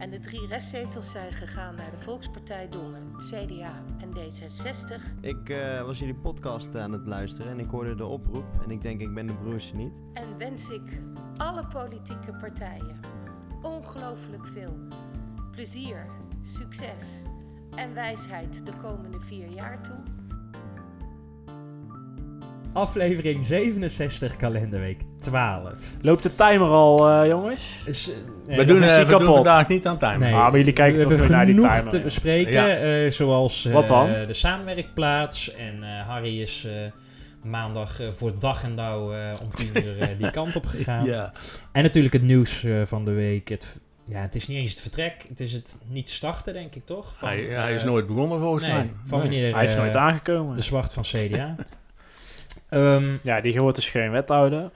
En de drie restzetels zijn gegaan naar de Volkspartij Dongen, CDA en D66. Ik eh, was jullie podcast aan het luisteren en ik hoorde de oproep. En ik denk, ik ben de broers niet. En wens ik alle politieke partijen ongelooflijk veel plezier, succes en wijsheid de komende vier jaar toe. Aflevering 67, kalenderweek 12. Loopt de timer al, eh, jongens? Is, eh, Nee, we doen, is eh, die we doen kapot. vandaag niet aan timer. Nee, Ah, maar jullie kijken we toch hebben weer naar die genoeg timer, te bespreken, Ja. eh, zoals eh, Wat dan? de samenwerkplaats. En eh, Harry is eh, maandag eh, voor dag en dauw eh, om 10 uur eh, die kant op gegaan. Ja. En natuurlijk het nieuws eh, van de week. Het, ja, het is niet eens het vertrek, het is het niet starten, denk ik toch? Van, Hij, hij is eh, nooit begonnen volgens nee, mij. van Nee. meneer Hij is eh, nooit aangekomen. de Zwart van CDA. Ehm, Ja, die wordt dus geen wethouder.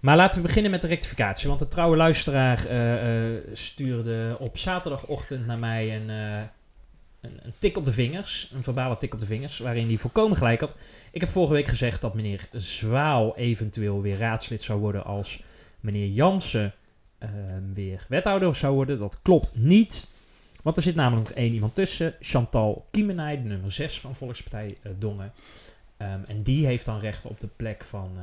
Maar laten we beginnen met de rectificatie. Want de trouwe luisteraar eh, eh, stuurde op zaterdagochtend naar mij een, eh, een, een tik op de vingers. Een verbale tik op de vingers. Waarin hij volkomen gelijk had. Ik heb vorige week gezegd dat meneer Zwaal eventueel weer raadslid zou worden. Als meneer Jansen eh, weer wethouder zou worden. Dat klopt niet. Want er zit namelijk nog één iemand tussen. Chantal Kiemenij, de nummer 6 van Volkspartij Dongen. Ehm, en die heeft dan recht op de plek van... eh,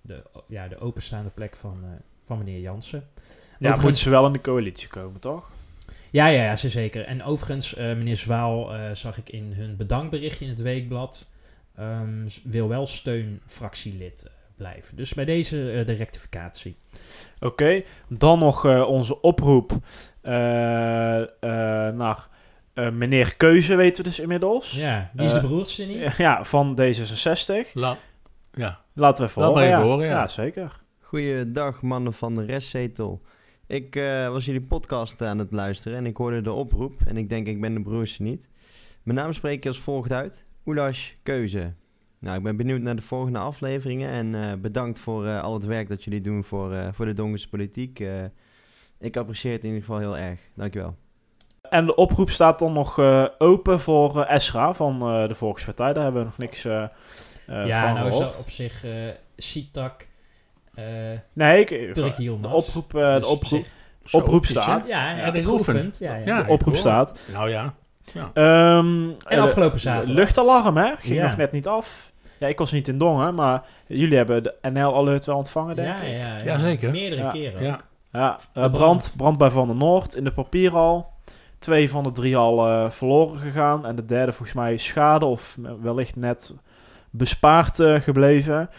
de, ja, de openstaande plek van, eh, van meneer Jansen. Ja, Overigens- moeten ze wel in de coalitie komen, toch? ja, ja, ja, zeker. En overigens, eh, meneer Zwaal, zag ik in hun bedankberichtje in het weekblad, ehm, wil wel steunfractielid blijven. Dus bij deze de rectificatie. Oké, dan nog onze oproep eh, naar eh, meneer Keuze, weten we dus inmiddels. Ja, wie is de Eh, broertje niet? Ja, van D66. La- ja. Laten we even Laat horen, even ja. horen, ja. Ja, zeker. Goeiedag mannen van de restzetel. Ik eh, was jullie podcast aan het luisteren en ik hoorde de oproep. En ik denk, ik ben de broers niet. Mijn naam spreek ik als volgt uit. Oelash Keuze. Nou, ik ben benieuwd naar de volgende afleveringen. En eh, bedankt voor eh, al het werk dat jullie doen voor, eh, voor de Dongense politiek. Eh, ik apprecieer het in ieder geval heel erg. Dankjewel. En de oproep staat dan nog eh, open voor eh, Esra van eh, de Volkspartij. Daar hebben we nog niks eh eh, ja, van nou is gehoord. dat op zich eh Sitak, eh Nee, ik, Turk de oproep, eh, Dus de op oproep, Zo, staat. Ja, ja, Ja. Ja, ja. Ja, de oproep staat. Nou ja. Ehm, En eh, afgelopen zaterdag. Luchtalarm, hè? Ging Ja. nog net niet af. Ja, ik was niet in Dongen, maar jullie hebben de NL-alert wel ontvangen, denk ja, ik. ja, ja, Jazeker. Meerdere Ja. keren Ja. ook. Ja, eh, De brand. brand. brand, bij Van der Noord in de papierhal. Twee van de drie al eh, verloren gegaan. En de derde volgens mij schade of wellicht net bespaard eh, gebleven.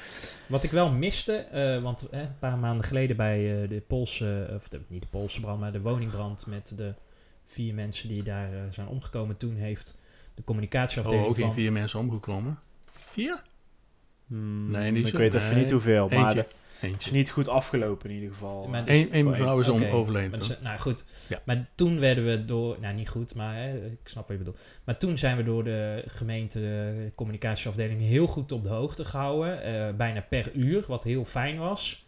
Wat ik wel miste, eh, want eh, een paar maanden geleden bij eh, de Poolse, of de, niet de Poolse brand, maar de woningbrand met de vier mensen die daar eh, zijn omgekomen, toen heeft de communicatieafdeling Oh, ook in van... vier mensen omgekomen. Vier? Hmm, Nee, niet ik zo. weet even Nee, niet hoeveel, maar Eentje. Eentje. niet goed afgelopen in ieder geval. Maar dus- Eén één mevrouw is om, Oké, overleden. Dus, nou goed, Ja. maar toen werden we door, nou niet goed, maar hè, ik snap wat je bedoelt. Maar toen zijn we door de gemeente de communicatieafdeling heel goed op de hoogte gehouden, eh, bijna per uur, wat heel fijn was.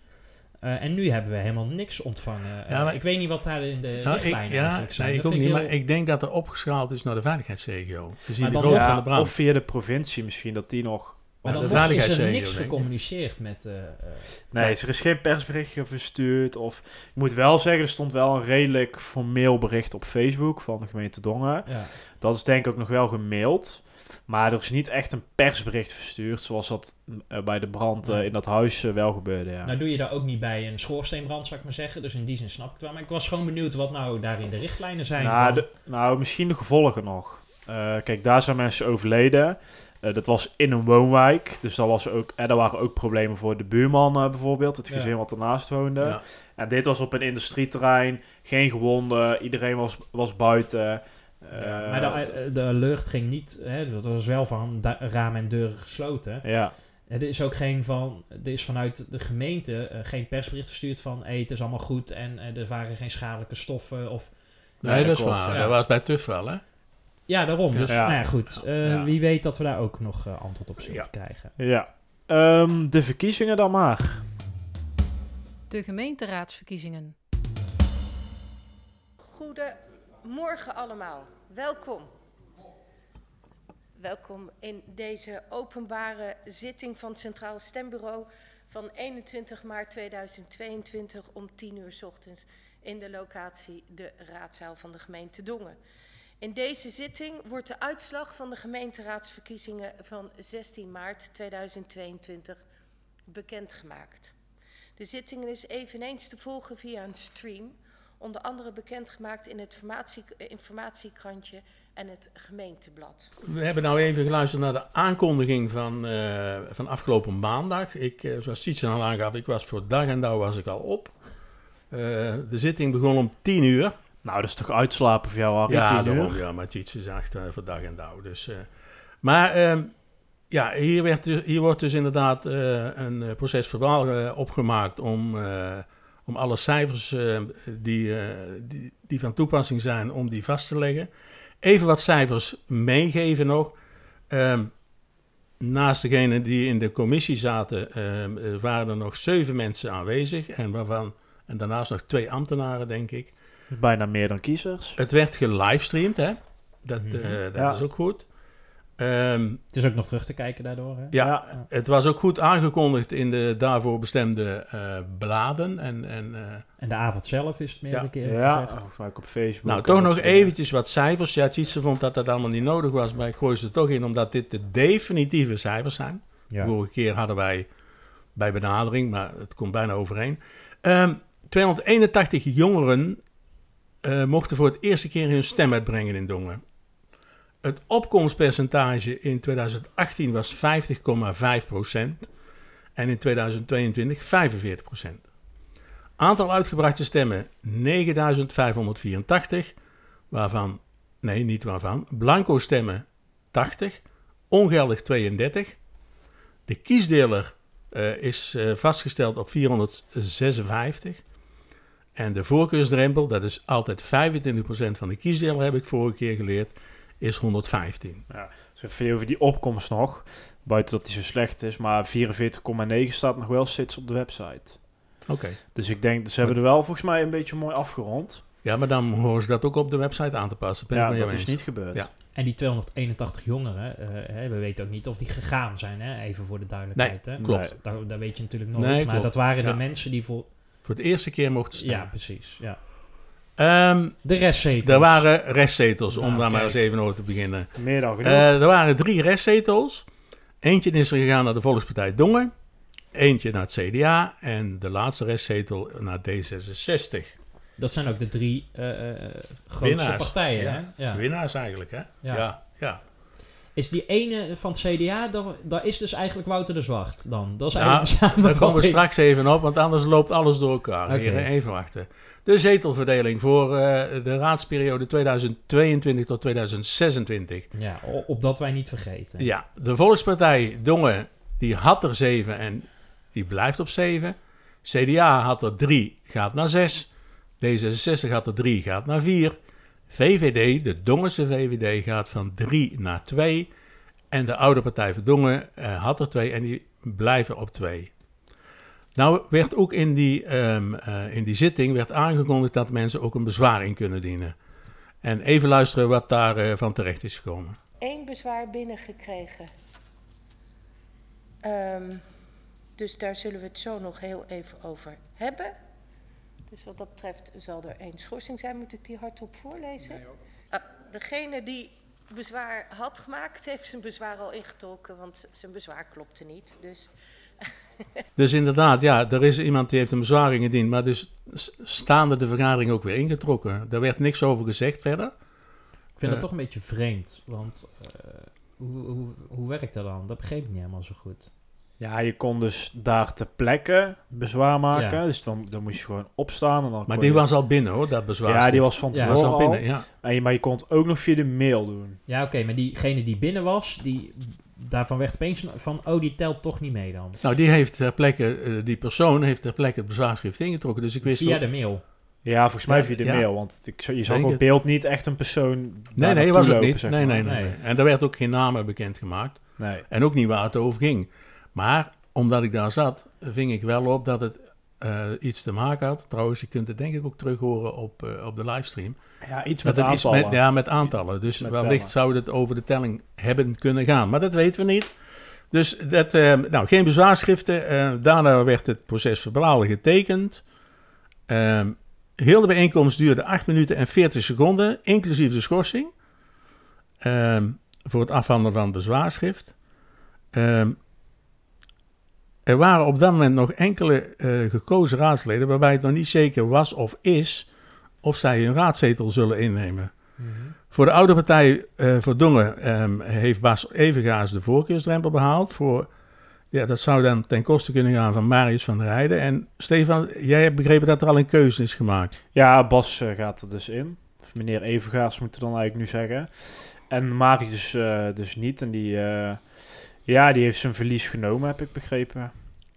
Eh, en nu hebben we helemaal niks ontvangen. Eh, Ja, maar- ik weet niet wat daar in de Nou, ik, richtlijnen ja, eigenlijk zijn. nee, ik ook niet, heel- maar ik denk dat er opgeschaald is naar de veiligheidsregio. Gezien Maar de dan de ja, brand. of via de provincie misschien, dat die nog... Maar dan is er veiligheidsregio, niks gecommuniceerd met... eh, Nee, er is geen persberichtje verstuurd. Of, ik moet wel zeggen, er stond wel een redelijk formeel bericht op Facebook van de gemeente Dongen. ja. Dat is denk ik ook nog wel gemaild. Maar er is niet echt een persbericht verstuurd, zoals dat eh, bij de brand in dat huis wel gebeurde. Ja. Nou doe je daar ook niet bij een schoorsteenbrand, zou ik maar zeggen. Dus in die zin snap ik het wel. Maar ik was gewoon benieuwd wat nou daarin de richtlijnen zijn. nou, van- de- nou, misschien de gevolgen nog. Kijk, daar zijn mensen overleden. Eh, dat was in een woonwijk. Dus daar, was ook, eh, daar waren ook problemen voor de buurman eh, bijvoorbeeld. Het Ja. gezin wat ernaast woonde. Ja. En dit was op een industrieterrein. Geen gewonden. Iedereen was, was buiten. Eh, Ja, maar de, de alert ging niet... Hè, dat was wel van ramen en deuren gesloten. ja. Er is ook geen van... Er is vanuit de gemeente eh, geen persbericht verstuurd van... Hey, het is allemaal goed en eh, er waren geen schadelijke stoffen of... Nee, dat is waar. ja. Dat was bij TUF wel, hè? Ja, daarom. Dus Ja. nou ja, goed. Eh, Ja. Wie weet dat we daar ook nog eh, antwoord op zullen Ja. krijgen. Ja. Ehm, de verkiezingen dan maar. De gemeenteraadsverkiezingen. Goedemorgen allemaal, welkom. Welkom in deze openbare zitting van het Centraal Stembureau van 21 maart 2022 om 10 uur 's ochtends in de locatie de raadzaal van de gemeente Dongen. In deze zitting wordt de uitslag van de gemeenteraadsverkiezingen van 16 maart 2022 bekendgemaakt. De zitting is eveneens te volgen via een stream, onder andere bekendgemaakt in het informatie, informatiekrantje en het gemeenteblad. We hebben nou even geluisterd naar de aankondiging van, eh, van afgelopen maandag. Ik, eh, zoals Tietje al aangaf, ik was voor dag en dauw was ik al op. Eh, de zitting begon om 10 uur. Nou, dat is toch uitslapen voor jou, Harry? ja, daarom, ja, maar Tietje is echt eh, voor dag en dauw. Dus, eh, maar ehm, ja, hier, werd, dus- hier wordt dus inderdaad eh, een proces verbaal opgemaakt om, om alle cijfers eh, die, die, die van toepassing zijn, om die vast te leggen. Even wat cijfers meegeven nog. Ehm, naast degene die in de commissie zaten, ehm, waren er nog zeven mensen aanwezig. En, waarvan, en daarnaast nog twee ambtenaren, denk ik. Bijna meer dan kiezers. Het werd gelivestreamd, hè? Dat, Mhm. eh, dat Ja. is ook goed. Ehm, Het is ook nog terug te kijken daardoor. Hè? ja, Ja. het was ook goed aangekondigd in de daarvoor bestemde eh, bladen. En, en, eh, En de avond zelf is het meerdere Ja. keren Ja, gezegd. vaak op Facebook. nou, toch nog eventjes wat cijfers. Ja, Tjitse vond dat dat allemaal niet nodig was, maar ik gooi ze er toch in, omdat dit de definitieve cijfers zijn. Ja. Vorige keer hadden wij bij benadering, maar het komt bijna overeen. Ehm 281 jongeren eh, mochten voor het eerste keer hun stem uitbrengen in Dongen. Het opkomstpercentage in 2018 was 50,5% en in 2022 45% Aantal uitgebrachte stemmen 9584, waarvan, nee niet waarvan, blanco stemmen 80, ongeldig 32. De kiesdeler eh, is eh, vastgesteld op 456. En de voorkeursdrempel, dat is altijd 25% van de kiesdeler, heb ik vorige keer geleerd, is 115. Dus even over die opkomst nog. Buiten dat die zo slecht is, maar 44,9 staat nog wel steeds op de website. Oké. Dus ik denk, ze hebben er wel volgens mij een beetje mooi afgerond. Ja, maar dan horen ze dat ook op de website aan te passen. Ben ik Ja, dat is niet gebeurd. Ja. En die 281 jongeren, eh, hè, we weten ook niet of die gegaan zijn, hè? even voor de duidelijkheid. hè? klopt. Nee. Daar, daar weet je natuurlijk nooit. Nee, maar klopt. dat waren Ja. de mensen die voor... Voor het eerste keer mochten Ja, stemmen. precies. Ja. Ehm, De restzetels. er waren restzetels, om Nou, daar maar eens even over te beginnen. Meer dan genoeg. Eh, er waren drie restzetels. Eentje is er gegaan naar de Volkspartij Dongen. Eentje naar het CDA. En de laatste restzetel naar D66. Dat zijn ook de drie eh, grootste Winnaars. partijen. Ja. Hè? Ja. Winnaars eigenlijk, hè? Ja. ja. ja. Is die ene van het CDA, daar, is dus eigenlijk Wouter de Zwart dan. Dat is Ja, eigenlijk de Daar komen we straks even op, want anders loopt alles door elkaar. Heren, even wachten. De zetelverdeling voor eh, de raadsperiode 2022 tot 2026. Ja, opdat wij niet vergeten. Ja, de Volkspartij Dongen, die had er zeven en die blijft op zeven. CDA had er drie, gaat naar zes. D66 had er drie, gaat naar vier. VVD, de Dongense VVD, gaat van drie naar twee. En de oude Partij voor Dongen eh, had er twee en die blijven op twee. Nou werd ook in die, ehm, eh, in die zitting werd aangekondigd dat mensen ook een bezwaar in kunnen dienen. En even luisteren wat daar eh, van terecht is gekomen. Eén bezwaar binnengekregen. Ehm, dus daar zullen we het zo nog heel even over hebben. Dus wat dat betreft zal er één schorsing zijn. Moet ik die hardop voorlezen? Ah, degene die bezwaar had gemaakt, heeft zijn bezwaar al ingetrokken, want zijn bezwaar klopte niet. Dus Dus inderdaad, ja, er is iemand die heeft een bezwaar ingediend, maar dus staande de vergadering ook weer ingetrokken. Daar werd niks over gezegd verder. Ik vind het Eh. toch een beetje vreemd, want eh, hoe, hoe, hoe werkt dat dan? Dat begreep ik niet helemaal zo goed. Ja, je kon dus daar ter plekke bezwaar maken. Ja. Dus dan, dan moest je gewoon opstaan. En dan Maar die je- was al binnen hoor, dat bezwaar. Ja, die was van Ja. tevoren was al al. binnen, ja. En je- maar je kon het ook nog via de mail doen. Ja, oké, maar diegene die binnen was, die, daarvan werd opeens van, oh, die telt toch niet mee dan. Nou, die heeft ter plekke, eh, die persoon heeft ter plekke het bezwaarschrift ingetrokken. Dus ik wist Via de mail. Ja, volgens mij Ja, via de ja. mail, want ik, je zag op beeld niet echt een persoon Nee, daar nee, was het lopen, niet. zeg Nee, maar. nee, nee, Nee. nee. En er werd ook geen namen bekendgemaakt. nee. En ook niet waar het over ging. Maar omdat ik daar zat, ving ik wel op dat het eh, iets te maken had. Trouwens, je kunt het denk ik ook terug horen op, eh, op de livestream. Ja, iets met iets aantallen. met, ja, met aantallen. Dus Met wellicht tellen. zou het over de telling hebben kunnen gaan. Maar dat weten we niet. Dus dat, eh, nou, geen bezwaarschriften. Daarna werd het proces verbaal getekend. Ehm, heel de bijeenkomst duurde 8 minuten en 40 seconden, inclusief de schorsing. Ehm, voor het afhandelen van het bezwaarschrift. Ehm, er waren op dat moment nog enkele eh, gekozen raadsleden waarbij het nog niet zeker was of is of zij hun raadzetel zullen innemen. Mhm. Voor de oude partij eh voor Dongen ehm, heeft Bas Evengaas de voorkeursdrempel behaald. Voor, ja, dat zou dan ten koste kunnen gaan van Marius van der Heijden. En Stefan, jij hebt begrepen dat er al een keuze is gemaakt. Ja, Bas eh, gaat er dus in. Of meneer Evengaars moet ik dan eigenlijk nu zeggen. En Marius dus niet. En die, ja, die heeft zijn verlies genomen, heb ik begrepen.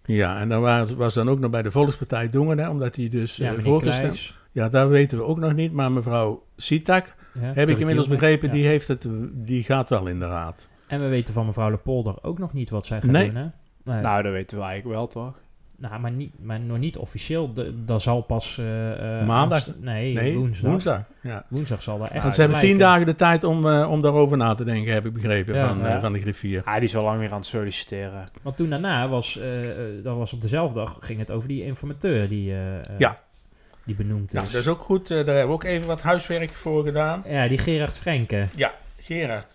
Ja, en dan was, was dan ook nog bij de Volkspartij Dongen, hè, omdat hij dus Ja, eh, Kleijs. Ja, dat weten we ook nog niet. Maar mevrouw Sitak, Ja, heb ik inmiddels begrepen, Ja. die, heeft het, die gaat wel in de raad. En we weten van mevrouw Lepolder ook nog niet wat zij gaat Nee. doen, hè? Nee. Nou, dat weten we eigenlijk wel, toch? Nou, maar, niet, maar nog niet officieel. De, dat zal pas... eh, eh, Maandag? nee, Nee, woensdag. woensdag. Ja. Woensdag zal daar echt Want ze hebben tien dagen de tijd om, eh, om daarover na te denken, heb ik begrepen, Ja. van, eh, Ja. van de griffier. Ah, die is al lang weer aan het solliciteren. Want toen daarna was, dat was op dezelfde dag, ging het over die informateur die, eh, eh, Ja. die benoemd Nou, is. dat is ook goed. daar hebben we ook even wat huiswerk voor gedaan. Ja, die Gerard Frenke. Ja, Gerard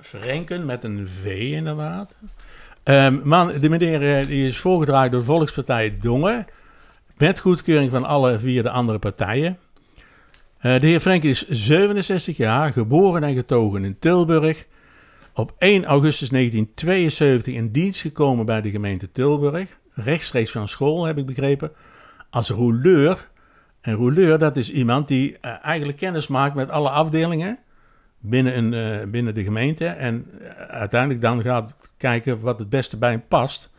Frenken met een V inderdaad. Ehm man, de meneer eh, die is voorgedragen door de Volkspartij Dongen. Met goedkeuring van alle vier de andere partijen. Eh, de heer Frenken is 67 jaar, geboren en getogen in Tilburg. Op 1 augustus 1972 in dienst gekomen bij de gemeente Tilburg. Rechtstreeks van school, heb ik begrepen. Als rouleur. En rouleur, dat is iemand die eh, eigenlijk kennis maakt met alle afdelingen binnen, een, eh, binnen de gemeente. En eh, uiteindelijk dan gaat kijken wat het beste bij hem past.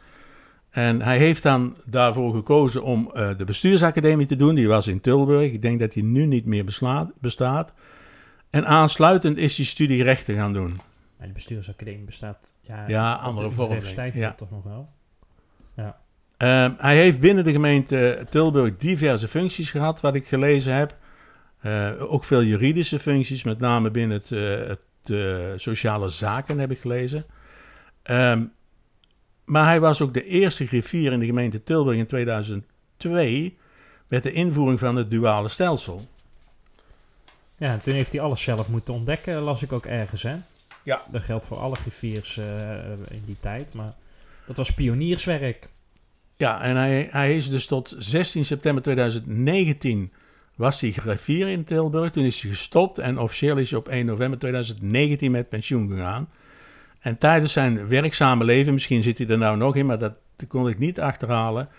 En hij heeft dan daarvoor gekozen om eh, de bestuursacademie te doen. Die was in Tilburg. Ik denk dat die nu niet meer beslaat, bestaat. En aansluitend is hij studie rechten gaan doen. Maar de bestuursacademie bestaat... Ja, Ja, andere universiteit ja. toch nog wel. Ehm, hij heeft binnen de gemeente Tilburg diverse functies gehad, wat ik gelezen heb. Eh, ook veel juridische functies, met name binnen het, eh, het eh, sociale zaken heb ik gelezen. Ehm, maar hij was ook de eerste griffier in de gemeente Tilburg in 2002 met de invoering van het duale stelsel. Ja, en toen heeft hij alles zelf moeten ontdekken, las ik ook ergens, hè? Ja. Dat geldt voor alle griffiers in die tijd, maar dat was pionierswerk. Ja, en hij, hij is dus tot 16 september 2019 was hij griffier in Tilburg. Toen is hij gestopt en officieel is hij op 1 november 2019 met pensioen gegaan. En tijdens zijn werkzame leven, misschien zit hij er nou nog in, maar dat kon ik niet achterhalen,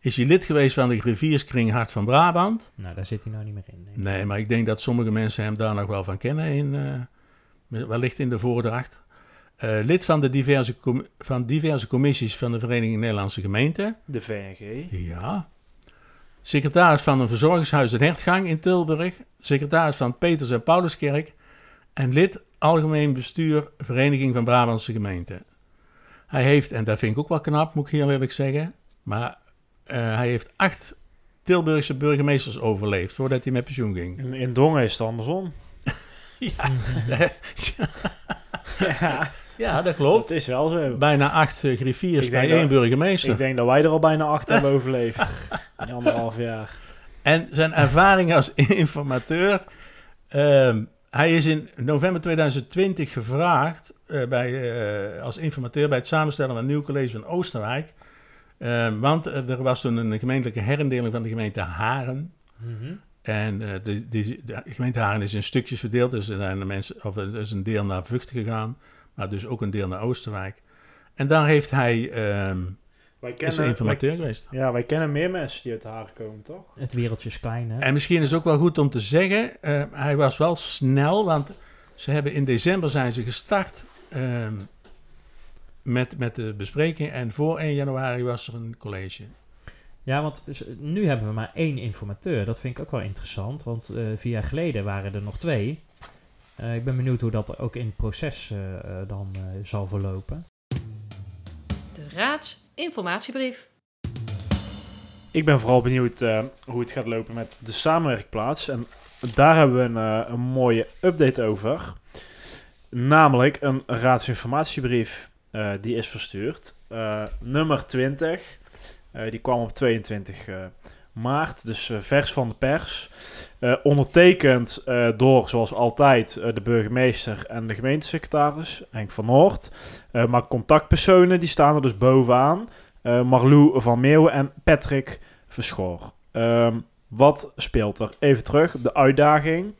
is hij lid geweest van de grifierskring Hart van Brabant. Nou, daar zit hij nou niet meer in. denk ik. Nee, maar ik denk dat sommige mensen hem daar nog wel van kennen, in, eh, wellicht in de voordracht. Eh, lid van, de diverse van diverse commissies van de Vereniging Nederlandse Gemeenten. De VNG. Ja. Secretaris van een verzorgingshuis in Hertgang in Tilburg. Secretaris van Peters en Pauluskerk. En lid Algemeen Bestuur Vereniging van Brabantse Gemeenten. Hij heeft, en dat vind ik ook wel knap, moet ik heel eerlijk zeggen. Maar eh, hij heeft acht Tilburgse burgemeesters overleefd voordat hij met pensioen ging. In, in Dongen is het andersom. Ja, ja, ja dat klopt. dat is wel zo. Bijna acht eh, griffiers bij één dat- burgemeester. Ik denk dat wij er al bijna acht hebben overleefd. In anderhalf jaar. En zijn ervaring als informateur. ehm, hij is in november 2020 gevraagd eh, bij, eh, als informateur bij het samenstellen van een nieuw college van Oosterwijk. Ehm, want er was toen een gemeentelijke herindeling van de gemeente Haren. Mhm. En de, die- de gemeente Haren is in stukjes verdeeld. Dus er, zijn de mensen, of er is een deel naar Vught gegaan, maar dus ook een deel naar Oosterwijk. En daar heeft hij, ehm Wij is wij, informateur geweest. ja, wij kennen meer mensen die uit haar komen, toch? Het wereldje is klein, hè? En misschien is het ook wel goed om te zeggen, eh, hij was wel snel, want ze hebben in december zijn ze gestart ehm, met, met de bespreking en voor 1 januari was er een college. Ja, want nu hebben we maar één informateur. Dat vind ik ook wel interessant, want eh, vier jaar geleden waren er nog twee. Eh, ik ben benieuwd hoe dat ook in het proces eh, eh, dan eh, zal verlopen. De raadsinformatiebrief. Ik ben vooral benieuwd eh, hoe het gaat lopen met de samenwerkplaats. En daar hebben we een, eh, een mooie update over. Namelijk een raadsinformatiebrief. eh, die is verstuurd. Eh, nummer 20. Eh, die kwam op 22 eh, maart. Dus eh, vers van de pers. Eh, ondertekend eh, door, zoals altijd, de burgemeester en de gemeentesecretaris. Henk van Noord. Maar contactpersonen die staan er dus bovenaan. Marlou van Meeuwen en Patrick Verschoor. Ehm, wat speelt er? Even terug. De uitdaging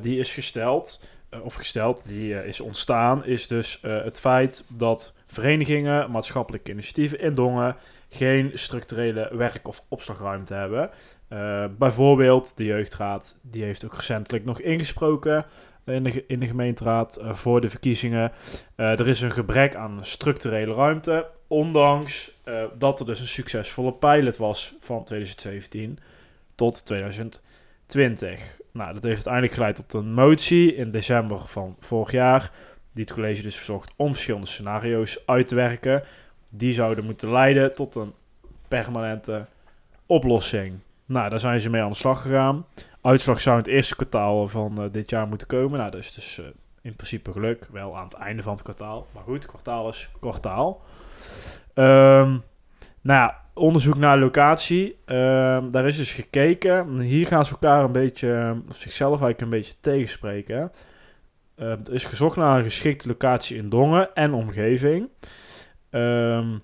die is gesteld, of gesteld, die is ontstaan, is dus het feit dat verenigingen, maatschappelijke initiatieven in Dongen geen structurele werk- of opslagruimte hebben. Eh, bijvoorbeeld de Jeugdraad, die heeft ook recentelijk nog ingesproken in de, in de gemeenteraad eh, voor de verkiezingen. Eh, er is een gebrek aan structurele ruimte, ondanks dat er dus een succesvolle pilot was van 2017 tot 2020. Nou, dat heeft uiteindelijk geleid tot een motie in december van vorig jaar, die het college dus verzocht om verschillende scenario's uit te werken. Die zouden moeten leiden tot een permanente oplossing. Nou, daar zijn ze mee aan de slag gegaan. Uitslag zou in het eerste kwartaal van eh, dit jaar moeten komen. Nou, dat is dus eh, in principe geluk. Wel aan het einde van het kwartaal. Maar goed, kwartaal is kwartaal. Ehm, nou ja, onderzoek naar locatie. Ehm, daar is dus gekeken. Hier gaan ze elkaar een beetje, eh, of zichzelf eigenlijk een beetje tegenspreken. Ehm, er is gezocht naar een geschikte locatie in Dongen en omgeving. Ehm,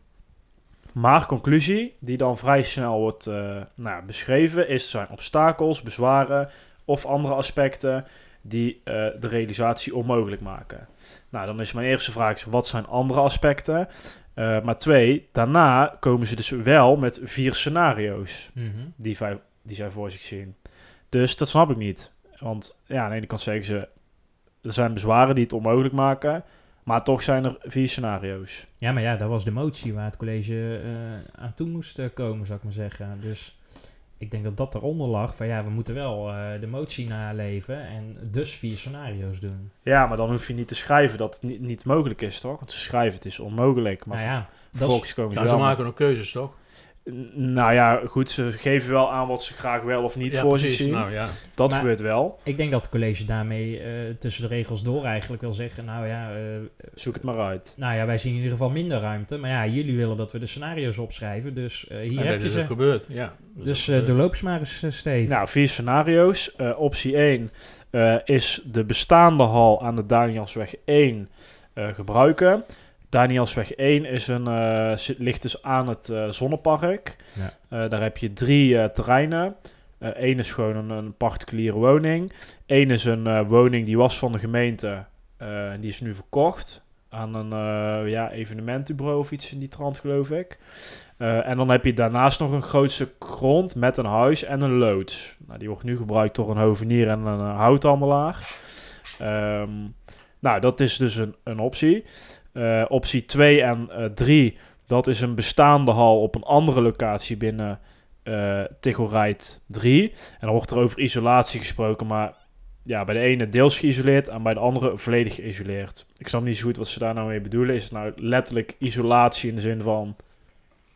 maar conclusie, die dan vrij snel wordt eh, nou, beschreven, is er zijn obstakels, bezwaren of andere aspecten die eh, de realisatie onmogelijk maken. Nou, dan is mijn eerste vraag, is, wat zijn andere aspecten? Eh, maar twee, daarna komen ze dus wel met vier scenario's Mhm. die, die zij voor zich zien. Dus dat snap ik niet. Want ja, aan de ene kant zeggen ze, er zijn bezwaren die het onmogelijk maken, maar toch zijn er vier scenario's. Ja, maar ja, dat was de motie waar het college eh, aan toe moest eh, komen, zou ik maar zeggen. Dus ik denk dat dat eronder lag van ja, we moeten wel eh, de motie naleven en dus vier scenario's doen. Ja, maar dan hoef je niet te schrijven dat het niet, niet mogelijk is, toch? Want ze schrijven het is onmogelijk, maar nou ja, dat is, vervolgens komen ze Ja, ze wel... maken nog keuzes, toch? Nou ja, goed, ze geven wel aan wat ze graag wel of niet ja, voor precies. zich zien. Nou ja, dat Maar- gebeurt wel. ik denk dat het college daarmee eh, tussen de regels door eigenlijk wil zeggen, nou ja, eh, Zoek het maar uit. nou ja, wij zien in ieder geval minder ruimte. Maar ja, jullie willen dat we de scenario's opschrijven, dus eh, hier en heb dat je is ze. ook gebeurd. Ja, Dus eh doorloop ze maar eens, Steve. Nou, vier scenario's. Eh, optie 1 eh, is de bestaande hal aan de Danielsweg 1 eh, gebruiken. Danielsweg 1 is een, zit, ligt dus aan het eh, zonnepark. Ja. Eh, daar heb je drie terreinen. Eén is gewoon een, een particuliere woning. Eén is een woning die was van de gemeente. en die is nu verkocht aan een ja, evenementenbureau of iets in die trant, geloof ik. En dan heb je daarnaast nog een groot stuk grond met een huis en een loods. Nou, die wordt nu gebruikt door een hovenier en een houthandelaar. Ehm, nou, dat is dus een, een optie. Eh, optie 2 en 3, dat is een bestaande hal op een andere locatie binnen eh Tigorite 3. En dan wordt er over isolatie gesproken, maar ja, bij de ene deels geïsoleerd en bij de andere volledig geïsoleerd. Ik snap niet zo goed wat ze daar nou mee bedoelen. Is het nou letterlijk isolatie in de zin van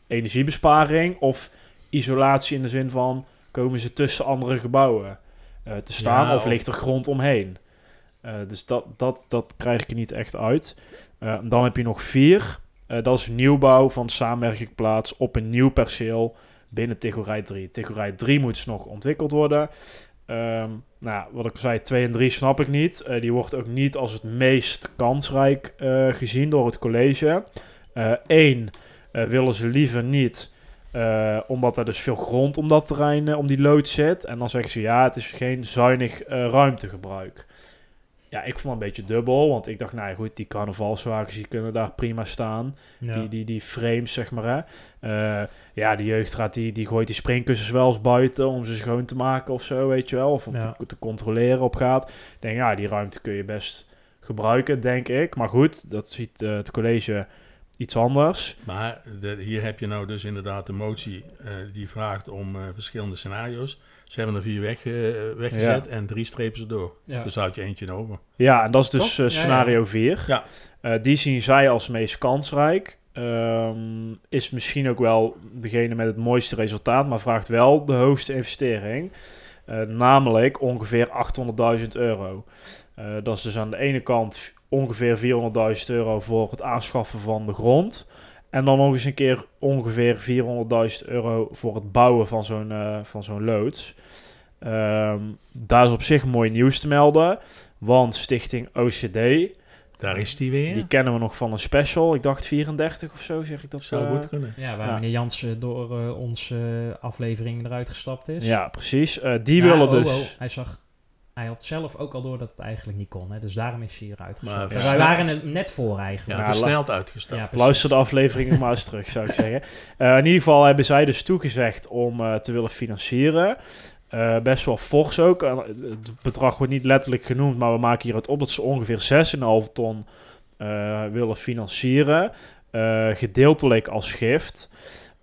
energiebesparing of isolatie in de zin van komen ze tussen andere gebouwen eh, te staan Ja, of ligt er grond omheen? Eh, dus dat, dat, dat krijg ik er niet echt uit. Eh, dan heb je nog vier. Eh, dat is nieuwbouw van samenwerkingplaats op een nieuw perceel binnen Tigorij 3. Tigorij 3 moet dus nog ontwikkeld worden. Ehm, nou, wat ik zei, 2 en 3 snap ik niet. Eh, die wordt ook niet als het meest kansrijk gezien door het college. Eén willen ze liever niet, omdat er dus veel grond om dat terrein, om die loods zit. En dan zeggen ze ja, het is geen zuinig ruimtegebruik. Ja, ik vond het een beetje dubbel, want ik dacht, nou ja, goed, die carnavalswagens die kunnen daar prima staan. Ja. Die, die, die frames, zeg maar. Hè. Eh, ja, de jeugdraad die, die gooit die springkussens wel eens buiten om ze schoon te maken of zo, weet je wel. Of om Ja. te, te controleren op gaat. Ik denk, ja, die ruimte kun je best gebruiken, denk ik. Maar goed, dat ziet eh, het college iets anders. Maar de- hier heb je nou dus inderdaad de motie eh, die vraagt om eh, verschillende scenario's. Ze hebben er vier weg, eh, weggezet en drie strepen ze door. Ja. Dus houd je eentje over. Ja, en dat is dus eh, Ja, scenario 4. Ja. Eh, die zien zij als meest kansrijk. Ehm, is misschien ook wel degene met het mooiste resultaat, maar vraagt wel de hoogste investering. Eh, namelijk ongeveer 800.000 euro. Eh, dat is dus aan de ene kant ongeveer 400.000 euro voor het aanschaffen van de grond. En dan nog eens een keer ongeveer 400.000 euro voor het bouwen van zo'n eh, van zo'n loods. Ehm, daar is op zich mooi nieuws te melden. Want Stichting OCD, Daar is die weer. die kennen we nog van een special. Ik dacht 34 of zo, zeg ik dat. zou eh, goed kunnen. Ja, waar Ja. meneer Jansen door eh, onze aflevering eruit gestapt is. Ja, precies. Eh, die Ja, willen oh, dus... oh, hij zag... Hij had zelf ook al door dat het eigenlijk niet kon. Hè? Dus daarom is hij eruit ja. Wij waren er net voor eigenlijk. Ja, versneld uitgestapt. Ja, precies. Luister de aflevering nog maar eens terug, zou ik zeggen. Eh, in ieder geval hebben zij dus toegezegd om eh, te willen financieren. Eh, best wel fors ook. Het bedrag wordt niet letterlijk genoemd, maar we maken hieruit op dat ze ongeveer 6,5 ton eh, willen financieren. Eh, gedeeltelijk als gift.